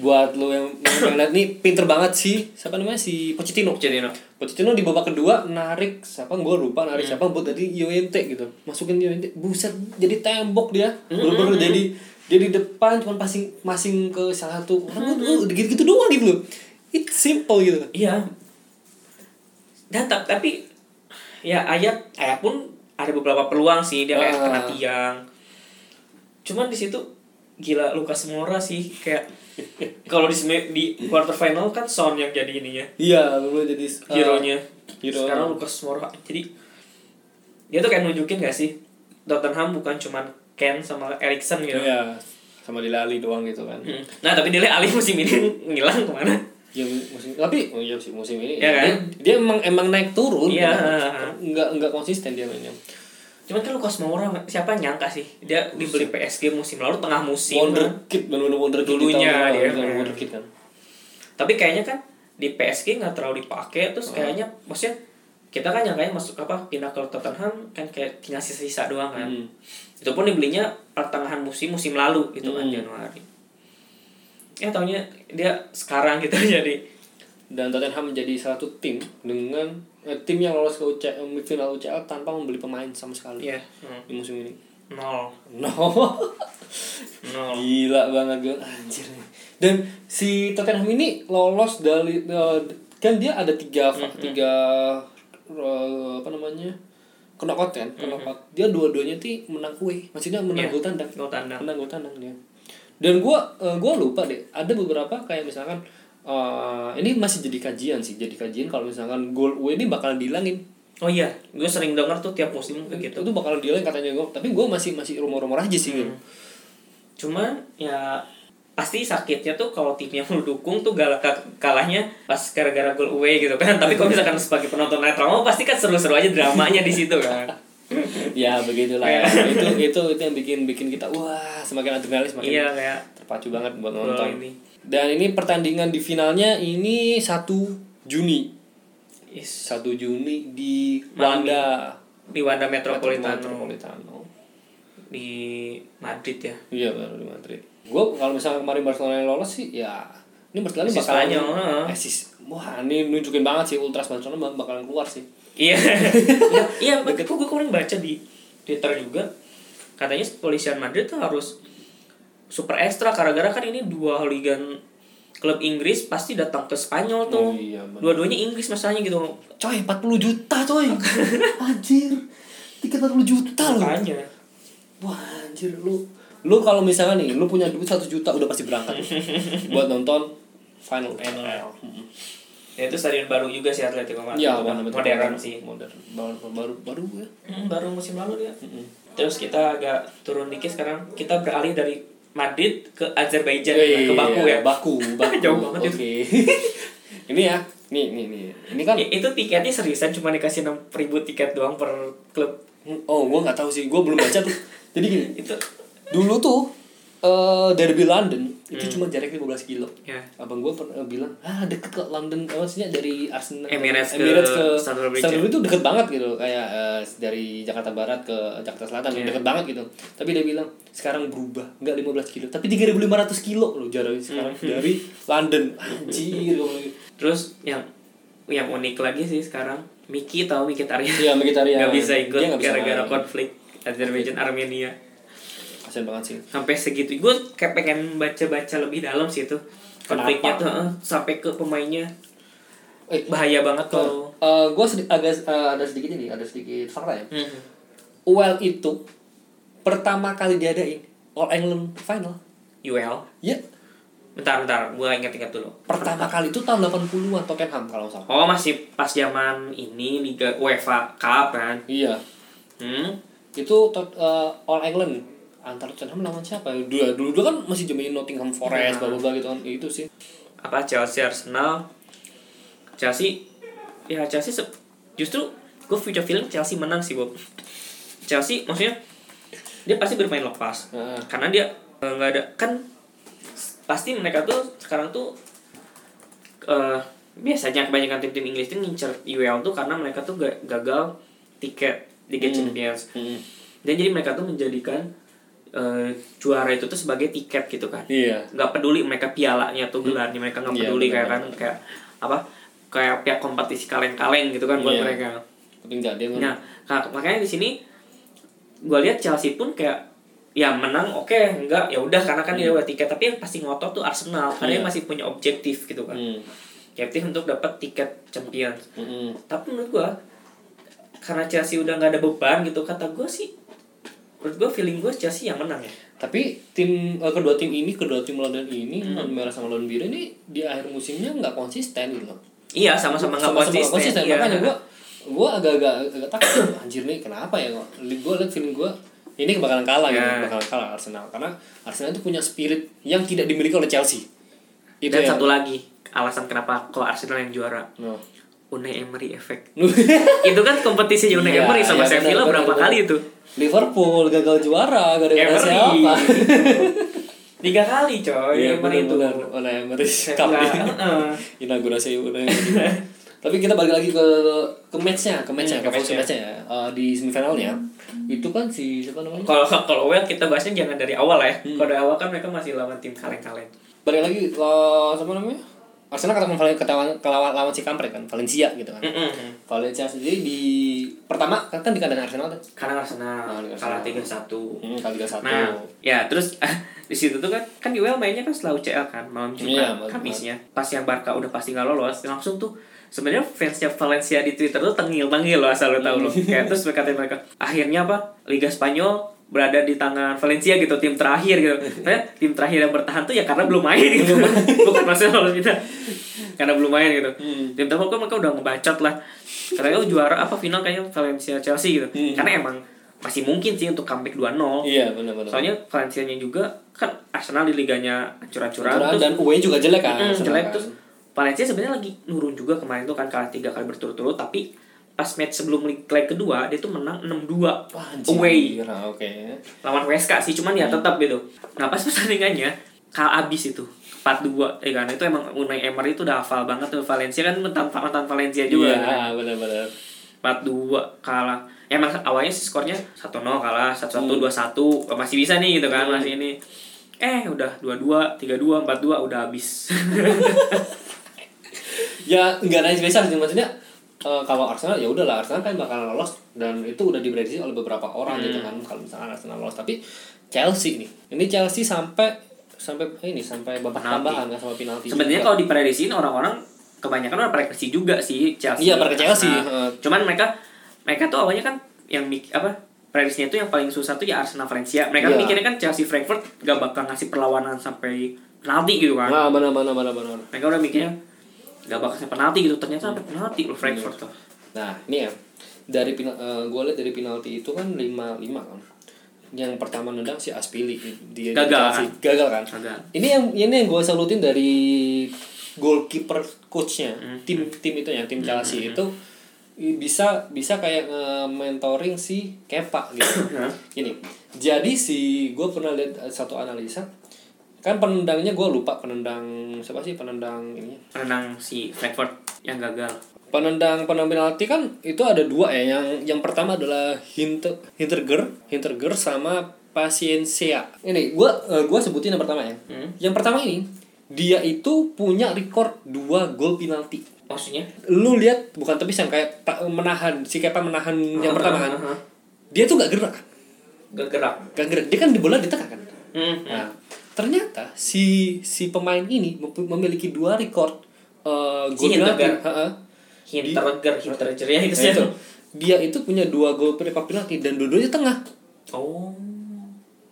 buat lo yang yang lihat nih pinter banget sih. Siapa namanya si Pochettino. Pochettino Pochettino di babak kedua narik siapa gue lupa narik siapa buat tadi Llorente gitu. Masukin Llorente. Buset jadi tembok dia. Bener-bener jadi jadi depan cuma passing masing ke salah satu orang gue gitu-gitu doang gitu loh. It's simple gitu. iya dan ta- tapi ya ayat ayat pun ada beberapa peluang sih dia kayak Ah. kena tiang cuman di situ gila Lukas Moura sih kayak kalau di di quarter final kan Son yang jadi ininya Iya, lu jadi uh, hero-nya hero. sekarang Lukas Moura jadi dia tuh kayak nunjukin gak sih Tottenham bukan cuman Ken sama Erikson gitu Iya, sama Dele Alli doang gitu kan. Hmm. nah tapi Dele Alli musim ini ngilang ke mana Ya musim tapi oh iya sih musim ini Iya kan? dia, dia emang emang naik turun. Iya. Enggak enggak konsisten dia mainnya. cuman kan Lukas Moura siapa nyangka sih dia dibeli PSG musim lalu tengah musim Wonderkid benar-benar wonderkid Dulunya dia. lalu, bener-bener wonderkid kan. tapi kayaknya kan di PSG nggak terlalu dipakai terus kayaknya maksudnya kita kan nyangkanya masuk apa pindah ke Tottenham kan kayak tinggal sisa-sisa doang kan Hmm. itu pun dibelinya pertengahan musim musim lalu gitu kan Hmm. Januari ya taunya dia sekarang gitu [LAUGHS] jadi Dan Tottenham menjadi satu tim dengan eh, tim yang lolos ke UCL, final UCL tanpa membeli pemain sama sekali ya hmm, di musim ini. nol No. nol [LAUGHS] Gila banget gue anjir. Dan si Tottenham ini lolos dari eh, kan dia ada tiga tiga eh, apa namanya? knockout kan, knockout. Dia dua-duanya tuh menang kue. Maksudnya menang Iya. gol tandang. gol tandang Menang gol tandang dia. Dan gua eh, gua lupa deh, ada beberapa kayak misalkan eh, ini masih jadi kajian sih, jadi kajian kalau misalkan gol UE ini bakalan dihilangin. oh iya gue sering denger tuh tiap musim kayak gitu Itu bakalan dihilangin katanya gua, tapi gua masih masih rumor-rumor aja sih gitu. cuman ya pasti sakitnya tuh kalau tim yang lu dukung tuh galak kalahnya pas gara-gara gol away gitu kan tapi kalau misalkan sebagai penonton netral pasti kan seru-seru aja dramanya di situ kan [LAUGHS] ya begitulah ya. Itu itu itu yang bikin bikin kita wah semakin adrenalin semakin iya kayak terpacu banget buat nonton. ini. Dan ini pertandingan di finalnya ini 1 Juni. 1 Juni di Wanda. di Wanda Metropolitano. Metropolitano. Di Madrid ya. Iya baru di Madrid. Gue kalau misalnya kemarin Barcelona yang lolos sih ya ini Barcelona bakalan Spanyol, eh, si- wah ini nunjukin banget sih Ultras Barcelona bakalan keluar sih iya. Iya. [LAUGHS] Iya betul gue kemarin baca di Twitter juga katanya kepolisian Madrid tuh harus super ekstra gara-gara kan ini dua hooligan klub Inggris pasti datang ke Spanyol tuh. Oh, iya, dua-duanya Inggris masalahnya gitu. Coy 40 juta coy. [LAUGHS] Anjir. Tiket 40 juta loh. Makanya. Wah anjir. Lu lu kalau misalnya nih lu punya duit satu juta udah pasti berangkat. [LAUGHS] Buat nonton final Final. Ya itu stadion baru juga sih Atletico Madrid. Ya Udah bener, bener, modern bener. sih modern. Baru baru baru ya. Hmm, baru musim lalu dia. Terus kita agak turun dikit sekarang. Kita beralih dari Madrid ke Azerbaijan ke Baku ya. Baku [LAUGHS] Baku. Jauh banget oke. [LAUGHS] Ini ya nih nih nih. Ini kan itu tiketnya seriusan cuma dikasih enam ribu tiket doang per klub. Oh gua nggak tahu sih. Gua belum baca tuh. Jadi gini. Itu dulu tuh eh derby London itu cuma jaraknya 15 kilo. Ya. Abang gue pernah bilang ah deket kok London eh, maksudnya dari Arsenal Emirates ke Emirates ke Stamford Bridge. Stamford Bridge itu deket banget gitu kayak eh, dari Jakarta Barat ke Jakarta Selatan Iya. deket banget gitu. Tapi dia bilang sekarang berubah nggak 15 kilo tapi 3.500 kilo loh jaraknya sekarang Hmm. dari London. Anjir bilang. terus yang yang unik lagi sih sekarang Miki tahu Miki Tarian? Iya Mkhitaryan nggak bisa ikut gara-gara konflik Azerbaijan Armenia kasian banget sih. Sampai segitu. Gue kayak pengen baca-baca lebih dalam sih itu. Konfliknya tuh sampai ke pemainnya. Eh bahaya banget kalau uh, gue sedi- agak eh, ada sedikit ini ada sedikit fakta ya. Mhm. UEL itu pertama kali diadain All England Final. UL ya. Bentar bentar. Gue ingat-ingat dulu. Pertama kali itu tahun 80-an Tottenham kalau nggak salah. Oh masih pas zaman ini Liga UEFA Cup kan? Iya. Hmm? Itu tot, eh, All England antar Tottenham lawan siapa ya? dulu dulu, dulu kan masih zaman Nottingham Forest Iya. bla bla gitu kan itu sih apa Chelsea Arsenal Chelsea ya Chelsea se- justru gue future film Chelsea menang sih Bob Chelsea maksudnya dia pasti bermain lepas Heeh. karena dia eh, nggak ada kan pasti mereka tuh sekarang tuh eh biasanya kebanyakan tim-tim Inggris tuh ngincer UEL tuh karena mereka tuh ga- gagal tiket Liga Hmm. Champions Mm-mm. dan jadi mereka tuh menjadikan eh, juara itu tuh sebagai tiket gitu kan. Iya. Nggak peduli mereka pialanya atau gelarnya mereka nggak Iya, peduli kayak kan kayak apa kayak pihak kompetisi kaleng-kaleng gitu kan buat Iya. mereka. Nah ka- makanya di sini gue lihat Chelsea pun kayak ya menang oke enggak ya udah karena kan dia udah tiket tapi yang pasti ngotot tuh Arsenal karena Hmm. Dia masih punya objektif gitu kan. Hmm. objektif untuk dapat tiket Champions. Mm-mm. tapi menurut gua karena Chelsea udah nggak ada beban gitu kata gua sih menurut gua feeling gua Chelsea yang menang ya Tapi tim eh, kedua tim ini, kedua tim London ini, Hmm. non merah sama lawan biru ini di akhir musimnya nggak konsisten gitu loh. iya sama-sama nggak Sama-sama nggak konsisten, iya. Makanya gua gua agak-agak agak takut [CLEARS THROAT] anjir nih kenapa ya kok. Gua liat feeling gua ini bakalan kalah gitu, Ya. bakalan kalah Arsenal karena Arsenal itu punya spirit yang tidak dimiliki oleh Chelsea. Itu dan yang- satu lagi alasan kenapa kalau Arsenal yang juara No. Unai Emery effect [LAUGHS] itu kan kompetisi Unai Iya, Emery sama iya, Sevilla berapa benar, kali itu Liverpool gagal juara gara-gara Emery siapa? [LAUGHS] tiga kali coy Iya Emery itu Oleh Emery Cup. Sevilla [LAUGHS] heeh. inaugurasi tapi kita balik lagi ke ke matchnya ke matchnya Hmm, ke ke matchnya matchnya. ya Eh, di semifinalnya itu kan si siapa namanya kalau kalau well kita bahasnya jangan dari awal ya Hmm. kalau dari awal kan mereka masih lawan tim kaleng-kaleng balik lagi lah siapa namanya Arsenal ketemu kelawan lawan si kampret kan Valencia gitu kan Mm-mm. Valencia sendiri di pertama kan kan di kandang Arsenal tuh karena Arsenal Ah, kalah tiga satu hmm, kali tiga satu Nah, ya terus [LAUGHS] di situ tuh kan kan UEL mainnya kan selalu CL kan malam Iya, Jumat malam Kamisnya. Pas yang Barca udah pasti nggak lolos, langsung tuh sebenarnya fansnya Valencia di Twitter tuh tengil-tengil loh asal lo tahu loh. [LAUGHS] Kayak terus mereka mereka akhirnya apa? Liga Spanyol berada di tangan Valencia gitu tim terakhir gitu. Kayak tim terakhir yang bertahan tuh ya karena belum main gitu. [LAUGHS] Bukan masalah lolos kita. Karena belum main gitu. Hmm. Tim terakhir kan mereka udah ngebacot lah. Katanya oh, juara apa final kayaknya Valencia Chelsea gitu. Hmm. Karena emang masih mungkin sih untuk comeback 2-0. iya benar-benar Soalnya Valencia-nya juga kan Arsenal di liganya terus dan UE juga jelek kan mm, jelek kan. terus Valencia sebenarnya lagi nurun juga kemarin tuh kan kalah tiga kali berturut-turut tapi pas match sebelum leg kedua dia tuh menang 6-2 Wah, anjir. away. oke. Lawan WSK sih cuman ya tetap gitu. Nah pas pertandingannya kalah abis itu 4-2 eh kan? Itu emang Unai Emery itu udah hafal banget tuh Valencia kan mantan mantan Valencia juga kan. iya benar-benar 4-2 kalah. Ya emang awalnya sih skornya 1-0 kalah 1-1 Hmm. 2-1 masih bisa nih gitu kan masih ini. Eh udah 2-2 3-2 4-2 udah habis. [LAUGHS] Ya nggak naik spesial sih maksudnya eh, kalau Arsenal ya udahlah Arsenal kan bakalan lolos dan itu udah diprediksi oleh beberapa orang Hmm. gitu kan kalau misalnya Arsenal lolos tapi Chelsea nih ini Chelsea sampai sampai ini sampai babak tambahan kan sama penalti sebenarnya kalau diprediksiin orang-orang kebanyakan udah prediksi juga sih Chelsea Iya, pada Chelsea. Heeh. cuman mereka mereka tuh awalnya kan yang mik apa prediksinya tuh yang paling susah tuh ya Arsenal Valencia mereka Iya. mikirnya kan Chelsea Frankfurt gak bakal ngasih perlawanan sampai penalti gitu kan nah benar benar benar benar mereka udah mikirnya gak bakal penalti gitu. Ternyata sampai penalti loh Frankfurt tuh. Nah ini ya. Dari penal gue lihat dari penalti itu kan lima lima kan. Yang pertama nendang si Aspili. Dia Gagal, Chelsea. gagal kan? Gagal. ini yang ini yang gue salutin dari goalkeeper coachnya. Hmm. tim tim itu ya tim Chelsea itu i- bisa bisa kayak mentoring si Kepa gitu? [COUGHS] Gini, jadi si gue pernah lihat eh, satu analisa kan penendangnya gue lupa penendang siapa sih penendang ini menang si Frankfurt yang gagal. Penendang penendang penalti kan itu ada dua ya. Yang yang pertama adalah Hinter Hinterger Hinterger sama Paciencia. Ini gue gua sebutin yang pertama ya. Hmm. yang pertama ini dia itu punya record dua gol penalti. Maksudnya? Lu lihat bukan tepisan kayak ta- menahan si Kepa menahan yang pertama kan? Heeh. dia tuh gak gerak. Gak gerak. Gak gerak. Dia kan di bola di tengah kan? Hmm. Nah, ternyata si si pemain ini mem- memiliki dua record uh, Si gol penalti. Hinterger. Heeh. Hinterger, Hinterger ya itu Nah, sih. itu. Dia itu punya dua gol record penalti dan dua-duanya tengah. Oh.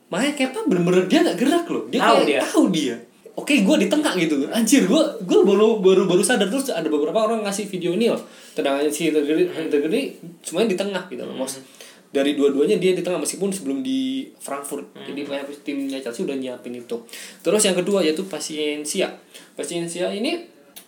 Makanya Kepa bener-bener dia gak gerak loh. Dia Tahu kayak dia. tahu dia. Oke, gue di tengah gitu. Anjir, gue gue baru baru baru sadar terus ada beberapa orang ngasih video ini loh. Tendangannya si Hinterger Hinterger ini semuanya di tengah gitu loh. Hmm. Dari dua-duanya dia di tengah meskipun sebelum di Frankfurt. Hmm. Jadi kayak timnya Chelsea udah nyiapin itu. Terus yang kedua yaitu Paciencia. Paciencia ini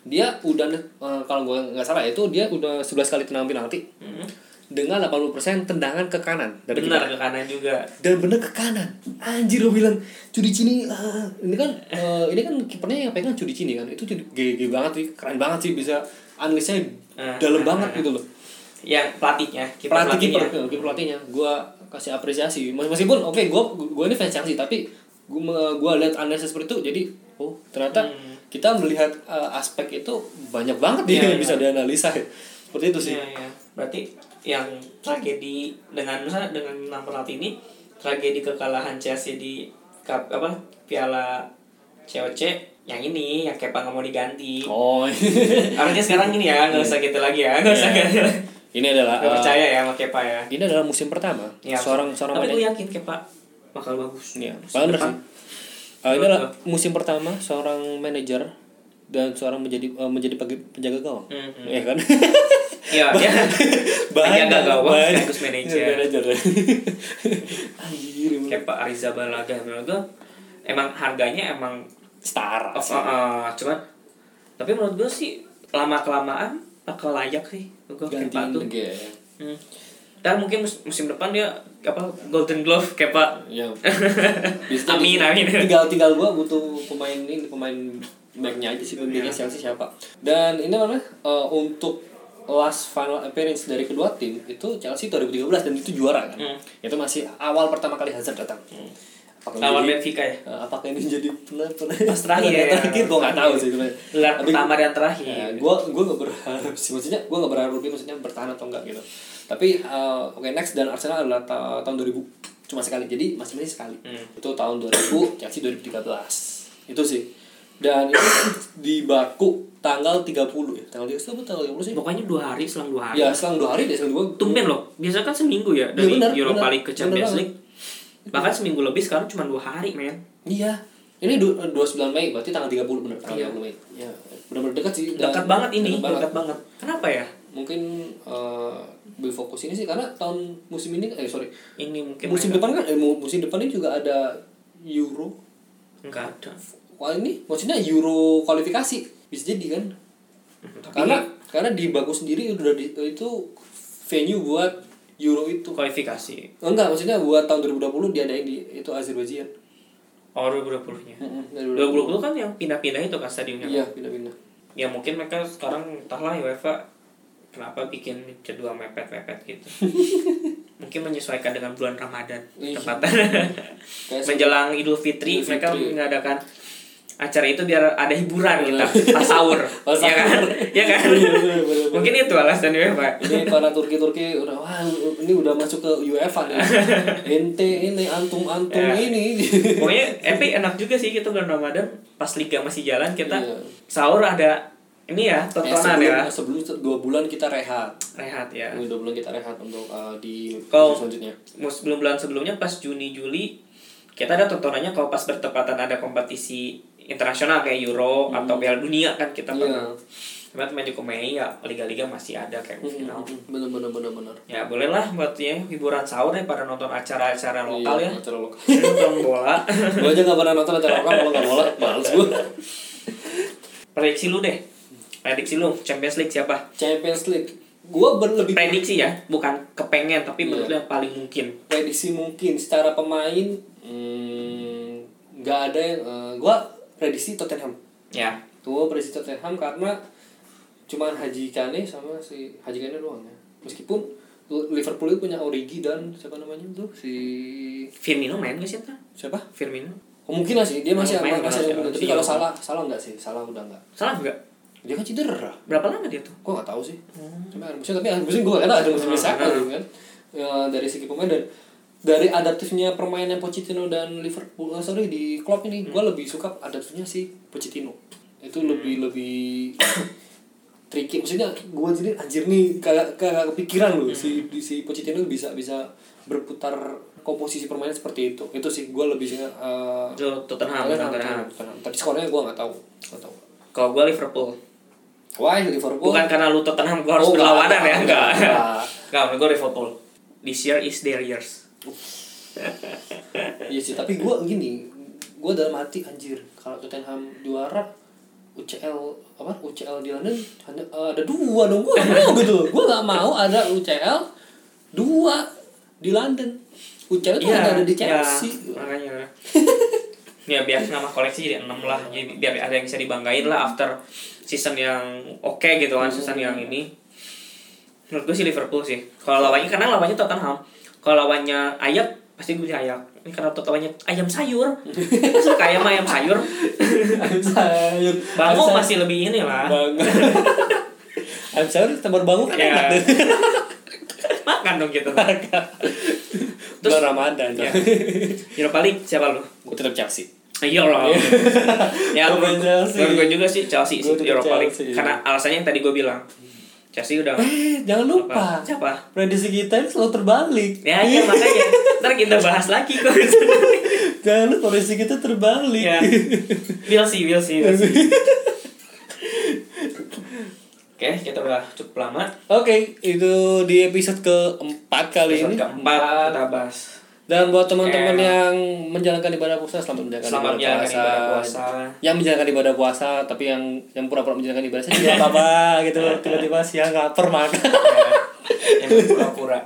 dia udah eh, kalau gue nggak salah itu dia udah 11 kali tenang penalti. Hmm. dengan 80% tendangan ke kanan dari benar kita. ke kanan juga Dan bener ke kanan. Anjir lo bilang Cudicini ah, ini kan [LAUGHS] eh, ini kan kipernya yang pegang Cudicini kan. Itu GG banget sih, keren banget sih bisa analisnya Ah, dalam banget gitu loh. Yang pelatihnya kiper Pelatih kiper, pelatihnya kiper pelatihnya gua kasih apresiasi. Mes- Meskipun oke gua gua ini fans Chelsea tapi gua gua lihat analisis seperti itu jadi oh ternyata Hmm. kita melihat eh, aspek itu banyak banget nih Iya, yang iya. bisa dianalisa ya. Seperti itu sih. Iya, iya. berarti yang tragedi dengan misalnya dengan enam pelatih ini tragedi kekalahan Chelsea di cup apa piala COC yang ini yang Kepa nggak mau diganti Oh. harusnya sekarang ini ya nggak usah gitu lagi ya nggak usah Iya. ganti ini adalah nggak eh, percaya ya sama Kepa ya ini adalah musim pertama Ya, seorang seorang tapi gue yakin Kepa bakal bagus Iya, depan. sih. Eh, ini adalah musim pertama seorang manajer dan seorang menjadi eh, menjadi penjaga gawang. Mhm. Iya kan? Iya, iya. Penjaga gawang sekaligus manajer. Manajer. Anjir. Kepa Arrizabalaga menurut gue emang harganya emang star. Oh, sih. oh, oh, cuman tapi menurut gue sih lama kelamaan bakal layak sih gue Kepa tuh. Ge. Hmm. Dan mungkin mus- musim depan dia apa Golden Glove Kepa. Ya. [LAUGHS] Bisa Amin, amin. Tinggal tinggal gua butuh pemain ini pemain backnya aja sih pemainnya Iya. Chelsea siapa. Dan ini namanya eh, untuk last final appearance dari kedua tim itu Chelsea 2013 dan itu juara kan. Hmm. Itu masih awal pertama kali Hazard datang. Apakah Lawan Benfica ya. eh, apakah ini jadi pernah Pas terakhir ya. terakhir gua nggak tahu sih sebenarnya. Gelar pertama dan terakhir. Ya, gua gua nggak berharap sih maksudnya gua nggak berharap dia maksudnya bertahan atau enggak gitu. Tapi eh, oke next dan Arsenal adalah ta- tahun 2000 cuma sekali. Jadi masing-masing sekali. Hmm. Itu tahun 2000, Chelsea 2013. Itu sih. Dan itu di Baku tanggal 30 ya. Tanggal 30 itu tanggal 30 sih. Pokoknya dua hari selang dua hari. Ya, selang dua hari deh, selang dua. Tumben loh. Biasa kan seminggu ya dari benar, Europa benar. League ke Champions. League. Bahkan seminggu lebih sekarang cuma dua hari, men. Iya. Ini du- 29 Mei, berarti tanggal 30 benar, tanggal Iya. 30 Mei. Ya, benar-benar dekat sih. Dekat banget ini, dekat banget. dekat banget. Kenapa ya? Mungkin eh lebih fokus ini sih karena tahun musim ini eh sorry Ini mungkin musim depan kan eh, mu- musim depan ini juga ada Euro enggak ada. Wah ini maksudnya Euro kualifikasi bisa jadi kan Tapi karena karena di Baku sendiri udah di, itu venue buat Euro itu kualifikasi. enggak maksudnya buat tahun 2020 diadain di itu Azerbaijan Oh, 2020-nya. dari 2020 kan yang pindah-pindah itu kan stadionnya. iya pindah-pindah Ya mungkin mereka sekarang entahlah UEFA kenapa bikin jadwal mepet-mepet gitu. [LAUGHS] mungkin menyesuaikan dengan bulan Ramadan Iya. tepatnya. [LAUGHS] Menjelang Idul Fitri, Idul mereka Fitri. mengadakan acara itu biar ada hiburan kita pas sahur. Ya kan? ya kan? Iya, mungkin itu alasan UEFA. ini para Turki-Turki udah wah ini udah masuk ke UEFA nih [LAUGHS] ente ini antum antum Ya. ini Pokoknya tapi enak juga sih kita bulan Ramadan pas liga masih jalan kita Iya. sahur ada ini ya Eh, tontonan sebelum, ya sebelum dua bulan kita rehat rehat ya Ini dua bulan kita rehat untuk uh, di Kalau- selanjutnya sebelum bulan sebelumnya pas Juni Juli kita ada tontonannya kalau pas bertepatan ada kompetisi internasional kayak Euro atau Piala Dunia kan kita Hmm. Iya. pernah Cuma main di Mei ya liga-liga masih ada kayak final. bener bener bener bener Ya bolehlah buat ya hiburan sahur ya pada nonton acara-acara lokal Iya, ya. acara lokal [LAUGHS] nonton bola. gue aja gak pernah nonton acara lokal kalau nggak bola males gue Prediksi lu deh. Prediksi lu Champions League siapa? Champions League gue lebih Prediksi ya, bukan kepengen tapi Iya. menurut yang paling mungkin. prediksi mungkin secara pemain hmm, nggak ada yang uh, gue prediksi Tottenham. Ya. tuh prediksi Tottenham karena cuman Haji Kane sama si Haji Kane doang ya. Meskipun Liverpool itu punya Origi dan siapa namanya tuh si Firmino main gak sih siapa? Firmino? Kemungkinan sih dia masih Oh, main, masih masih, tapi masih. kalau salah salah enggak sih? Salah udah enggak Salah enggak? dia kan cedera. Berapa lama dia tuh? gua nggak tahu sih. Cuma ada musim tapi musim nggak tahu. Ada musim Hmm, hmm. gitu kan? Ya, dari segi pemain dan dari adaptifnya permainan Pochettino dan Liverpool eh, sorry di klub ini gua lebih suka adaptifnya si Pochettino itu lebih lebih [COUGHS] tricky maksudnya gua jadi anjir nih kayak kayak kepikiran loh si di si Pochettino bisa bisa berputar komposisi permainan seperti itu itu sih gua lebih suka eh, Itu Tottenham, Tottenham, tapi skornya gua nggak tahu nggak tahu Kalau gue Liverpool. Why Liverpool Bukan karena lu Tottenham gue harus Oh, berlawanan enggak, ya, enggak. enggak. Enggak, menurut gue Liverpool. This year is their years. Iya sih, tapi gue gini, gue dalam hati anjir kalau Tottenham juara UCL apa UCL di London hanya eh, ada dua dong gue mau gitu. Gue nggak mau ada UCL dua di London. UCL tuh Iya, ada di iya, Chelsea. makanya. Ya biar nama koleksi jadi 6 lah jadi biar ada yang bisa dibanggain lah after season yang oke gitu kan season yang ini. Menurut gue sih Liverpool sih kalau lawannya karena lawannya Tottenham kalau lawannya Ayak pasti gue Ayak ini karena lawannya ayam sayur Gue suka ayam ayam sayur Ayam sayur Ayam sayur. masih lebih ini lah Bango [LAUGHS] Ayam sayur tambah bango kan Ya. enak tuh makan dong gitu Terus Ramadan ya. ya. League siapa lu Gue tetap Chelsea Iya ya main menurut Chelsea. menurut gue juga sih Chelsea sih Europa League. Karena alasannya yang tadi gue bilang. Chelsea udah Eh jangan lupa apa? Siapa? Prediksi kita ini selalu terbalik Ya iya makanya. Ntar kita bahas lagi kok. [LAUGHS] Jangan lupa prediksi kita terbalik ya. We'll see, we'll see, we'll see. Oke, kita udah cukup lama. Oke, itu di episode keempat kali Episode ini. keempat kita bahas. Dan buat teman-teman yang menjalankan ibadah puasa, selamat menjalankan Selamat ibadah puasa. ibadah puasa. Yang menjalankan ibadah puasa, tapi yang yang pura-pura menjalankan ibadah saya juga apa [LAUGHS] gitu. Tiba-tiba siang lapar makan. Ya, yang pura-pura.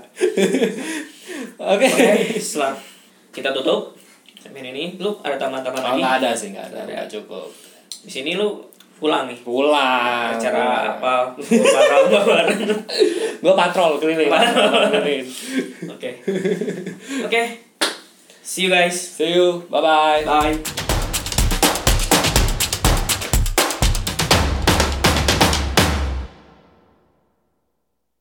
[LAUGHS] Oke. Setelah kita tutup segmen ini, lu ada tambahan-tambahan Oh, lagi? nggak ada sih, nggak ada, Nggak ada. nggak cukup. Di sini lu pulang nih. Pulang. Acara apa? Lebaran lebaran. Gue patrol keliling. Patrol. keliling. Oke. Oke. See you guys. See you. Bye bye. Bye.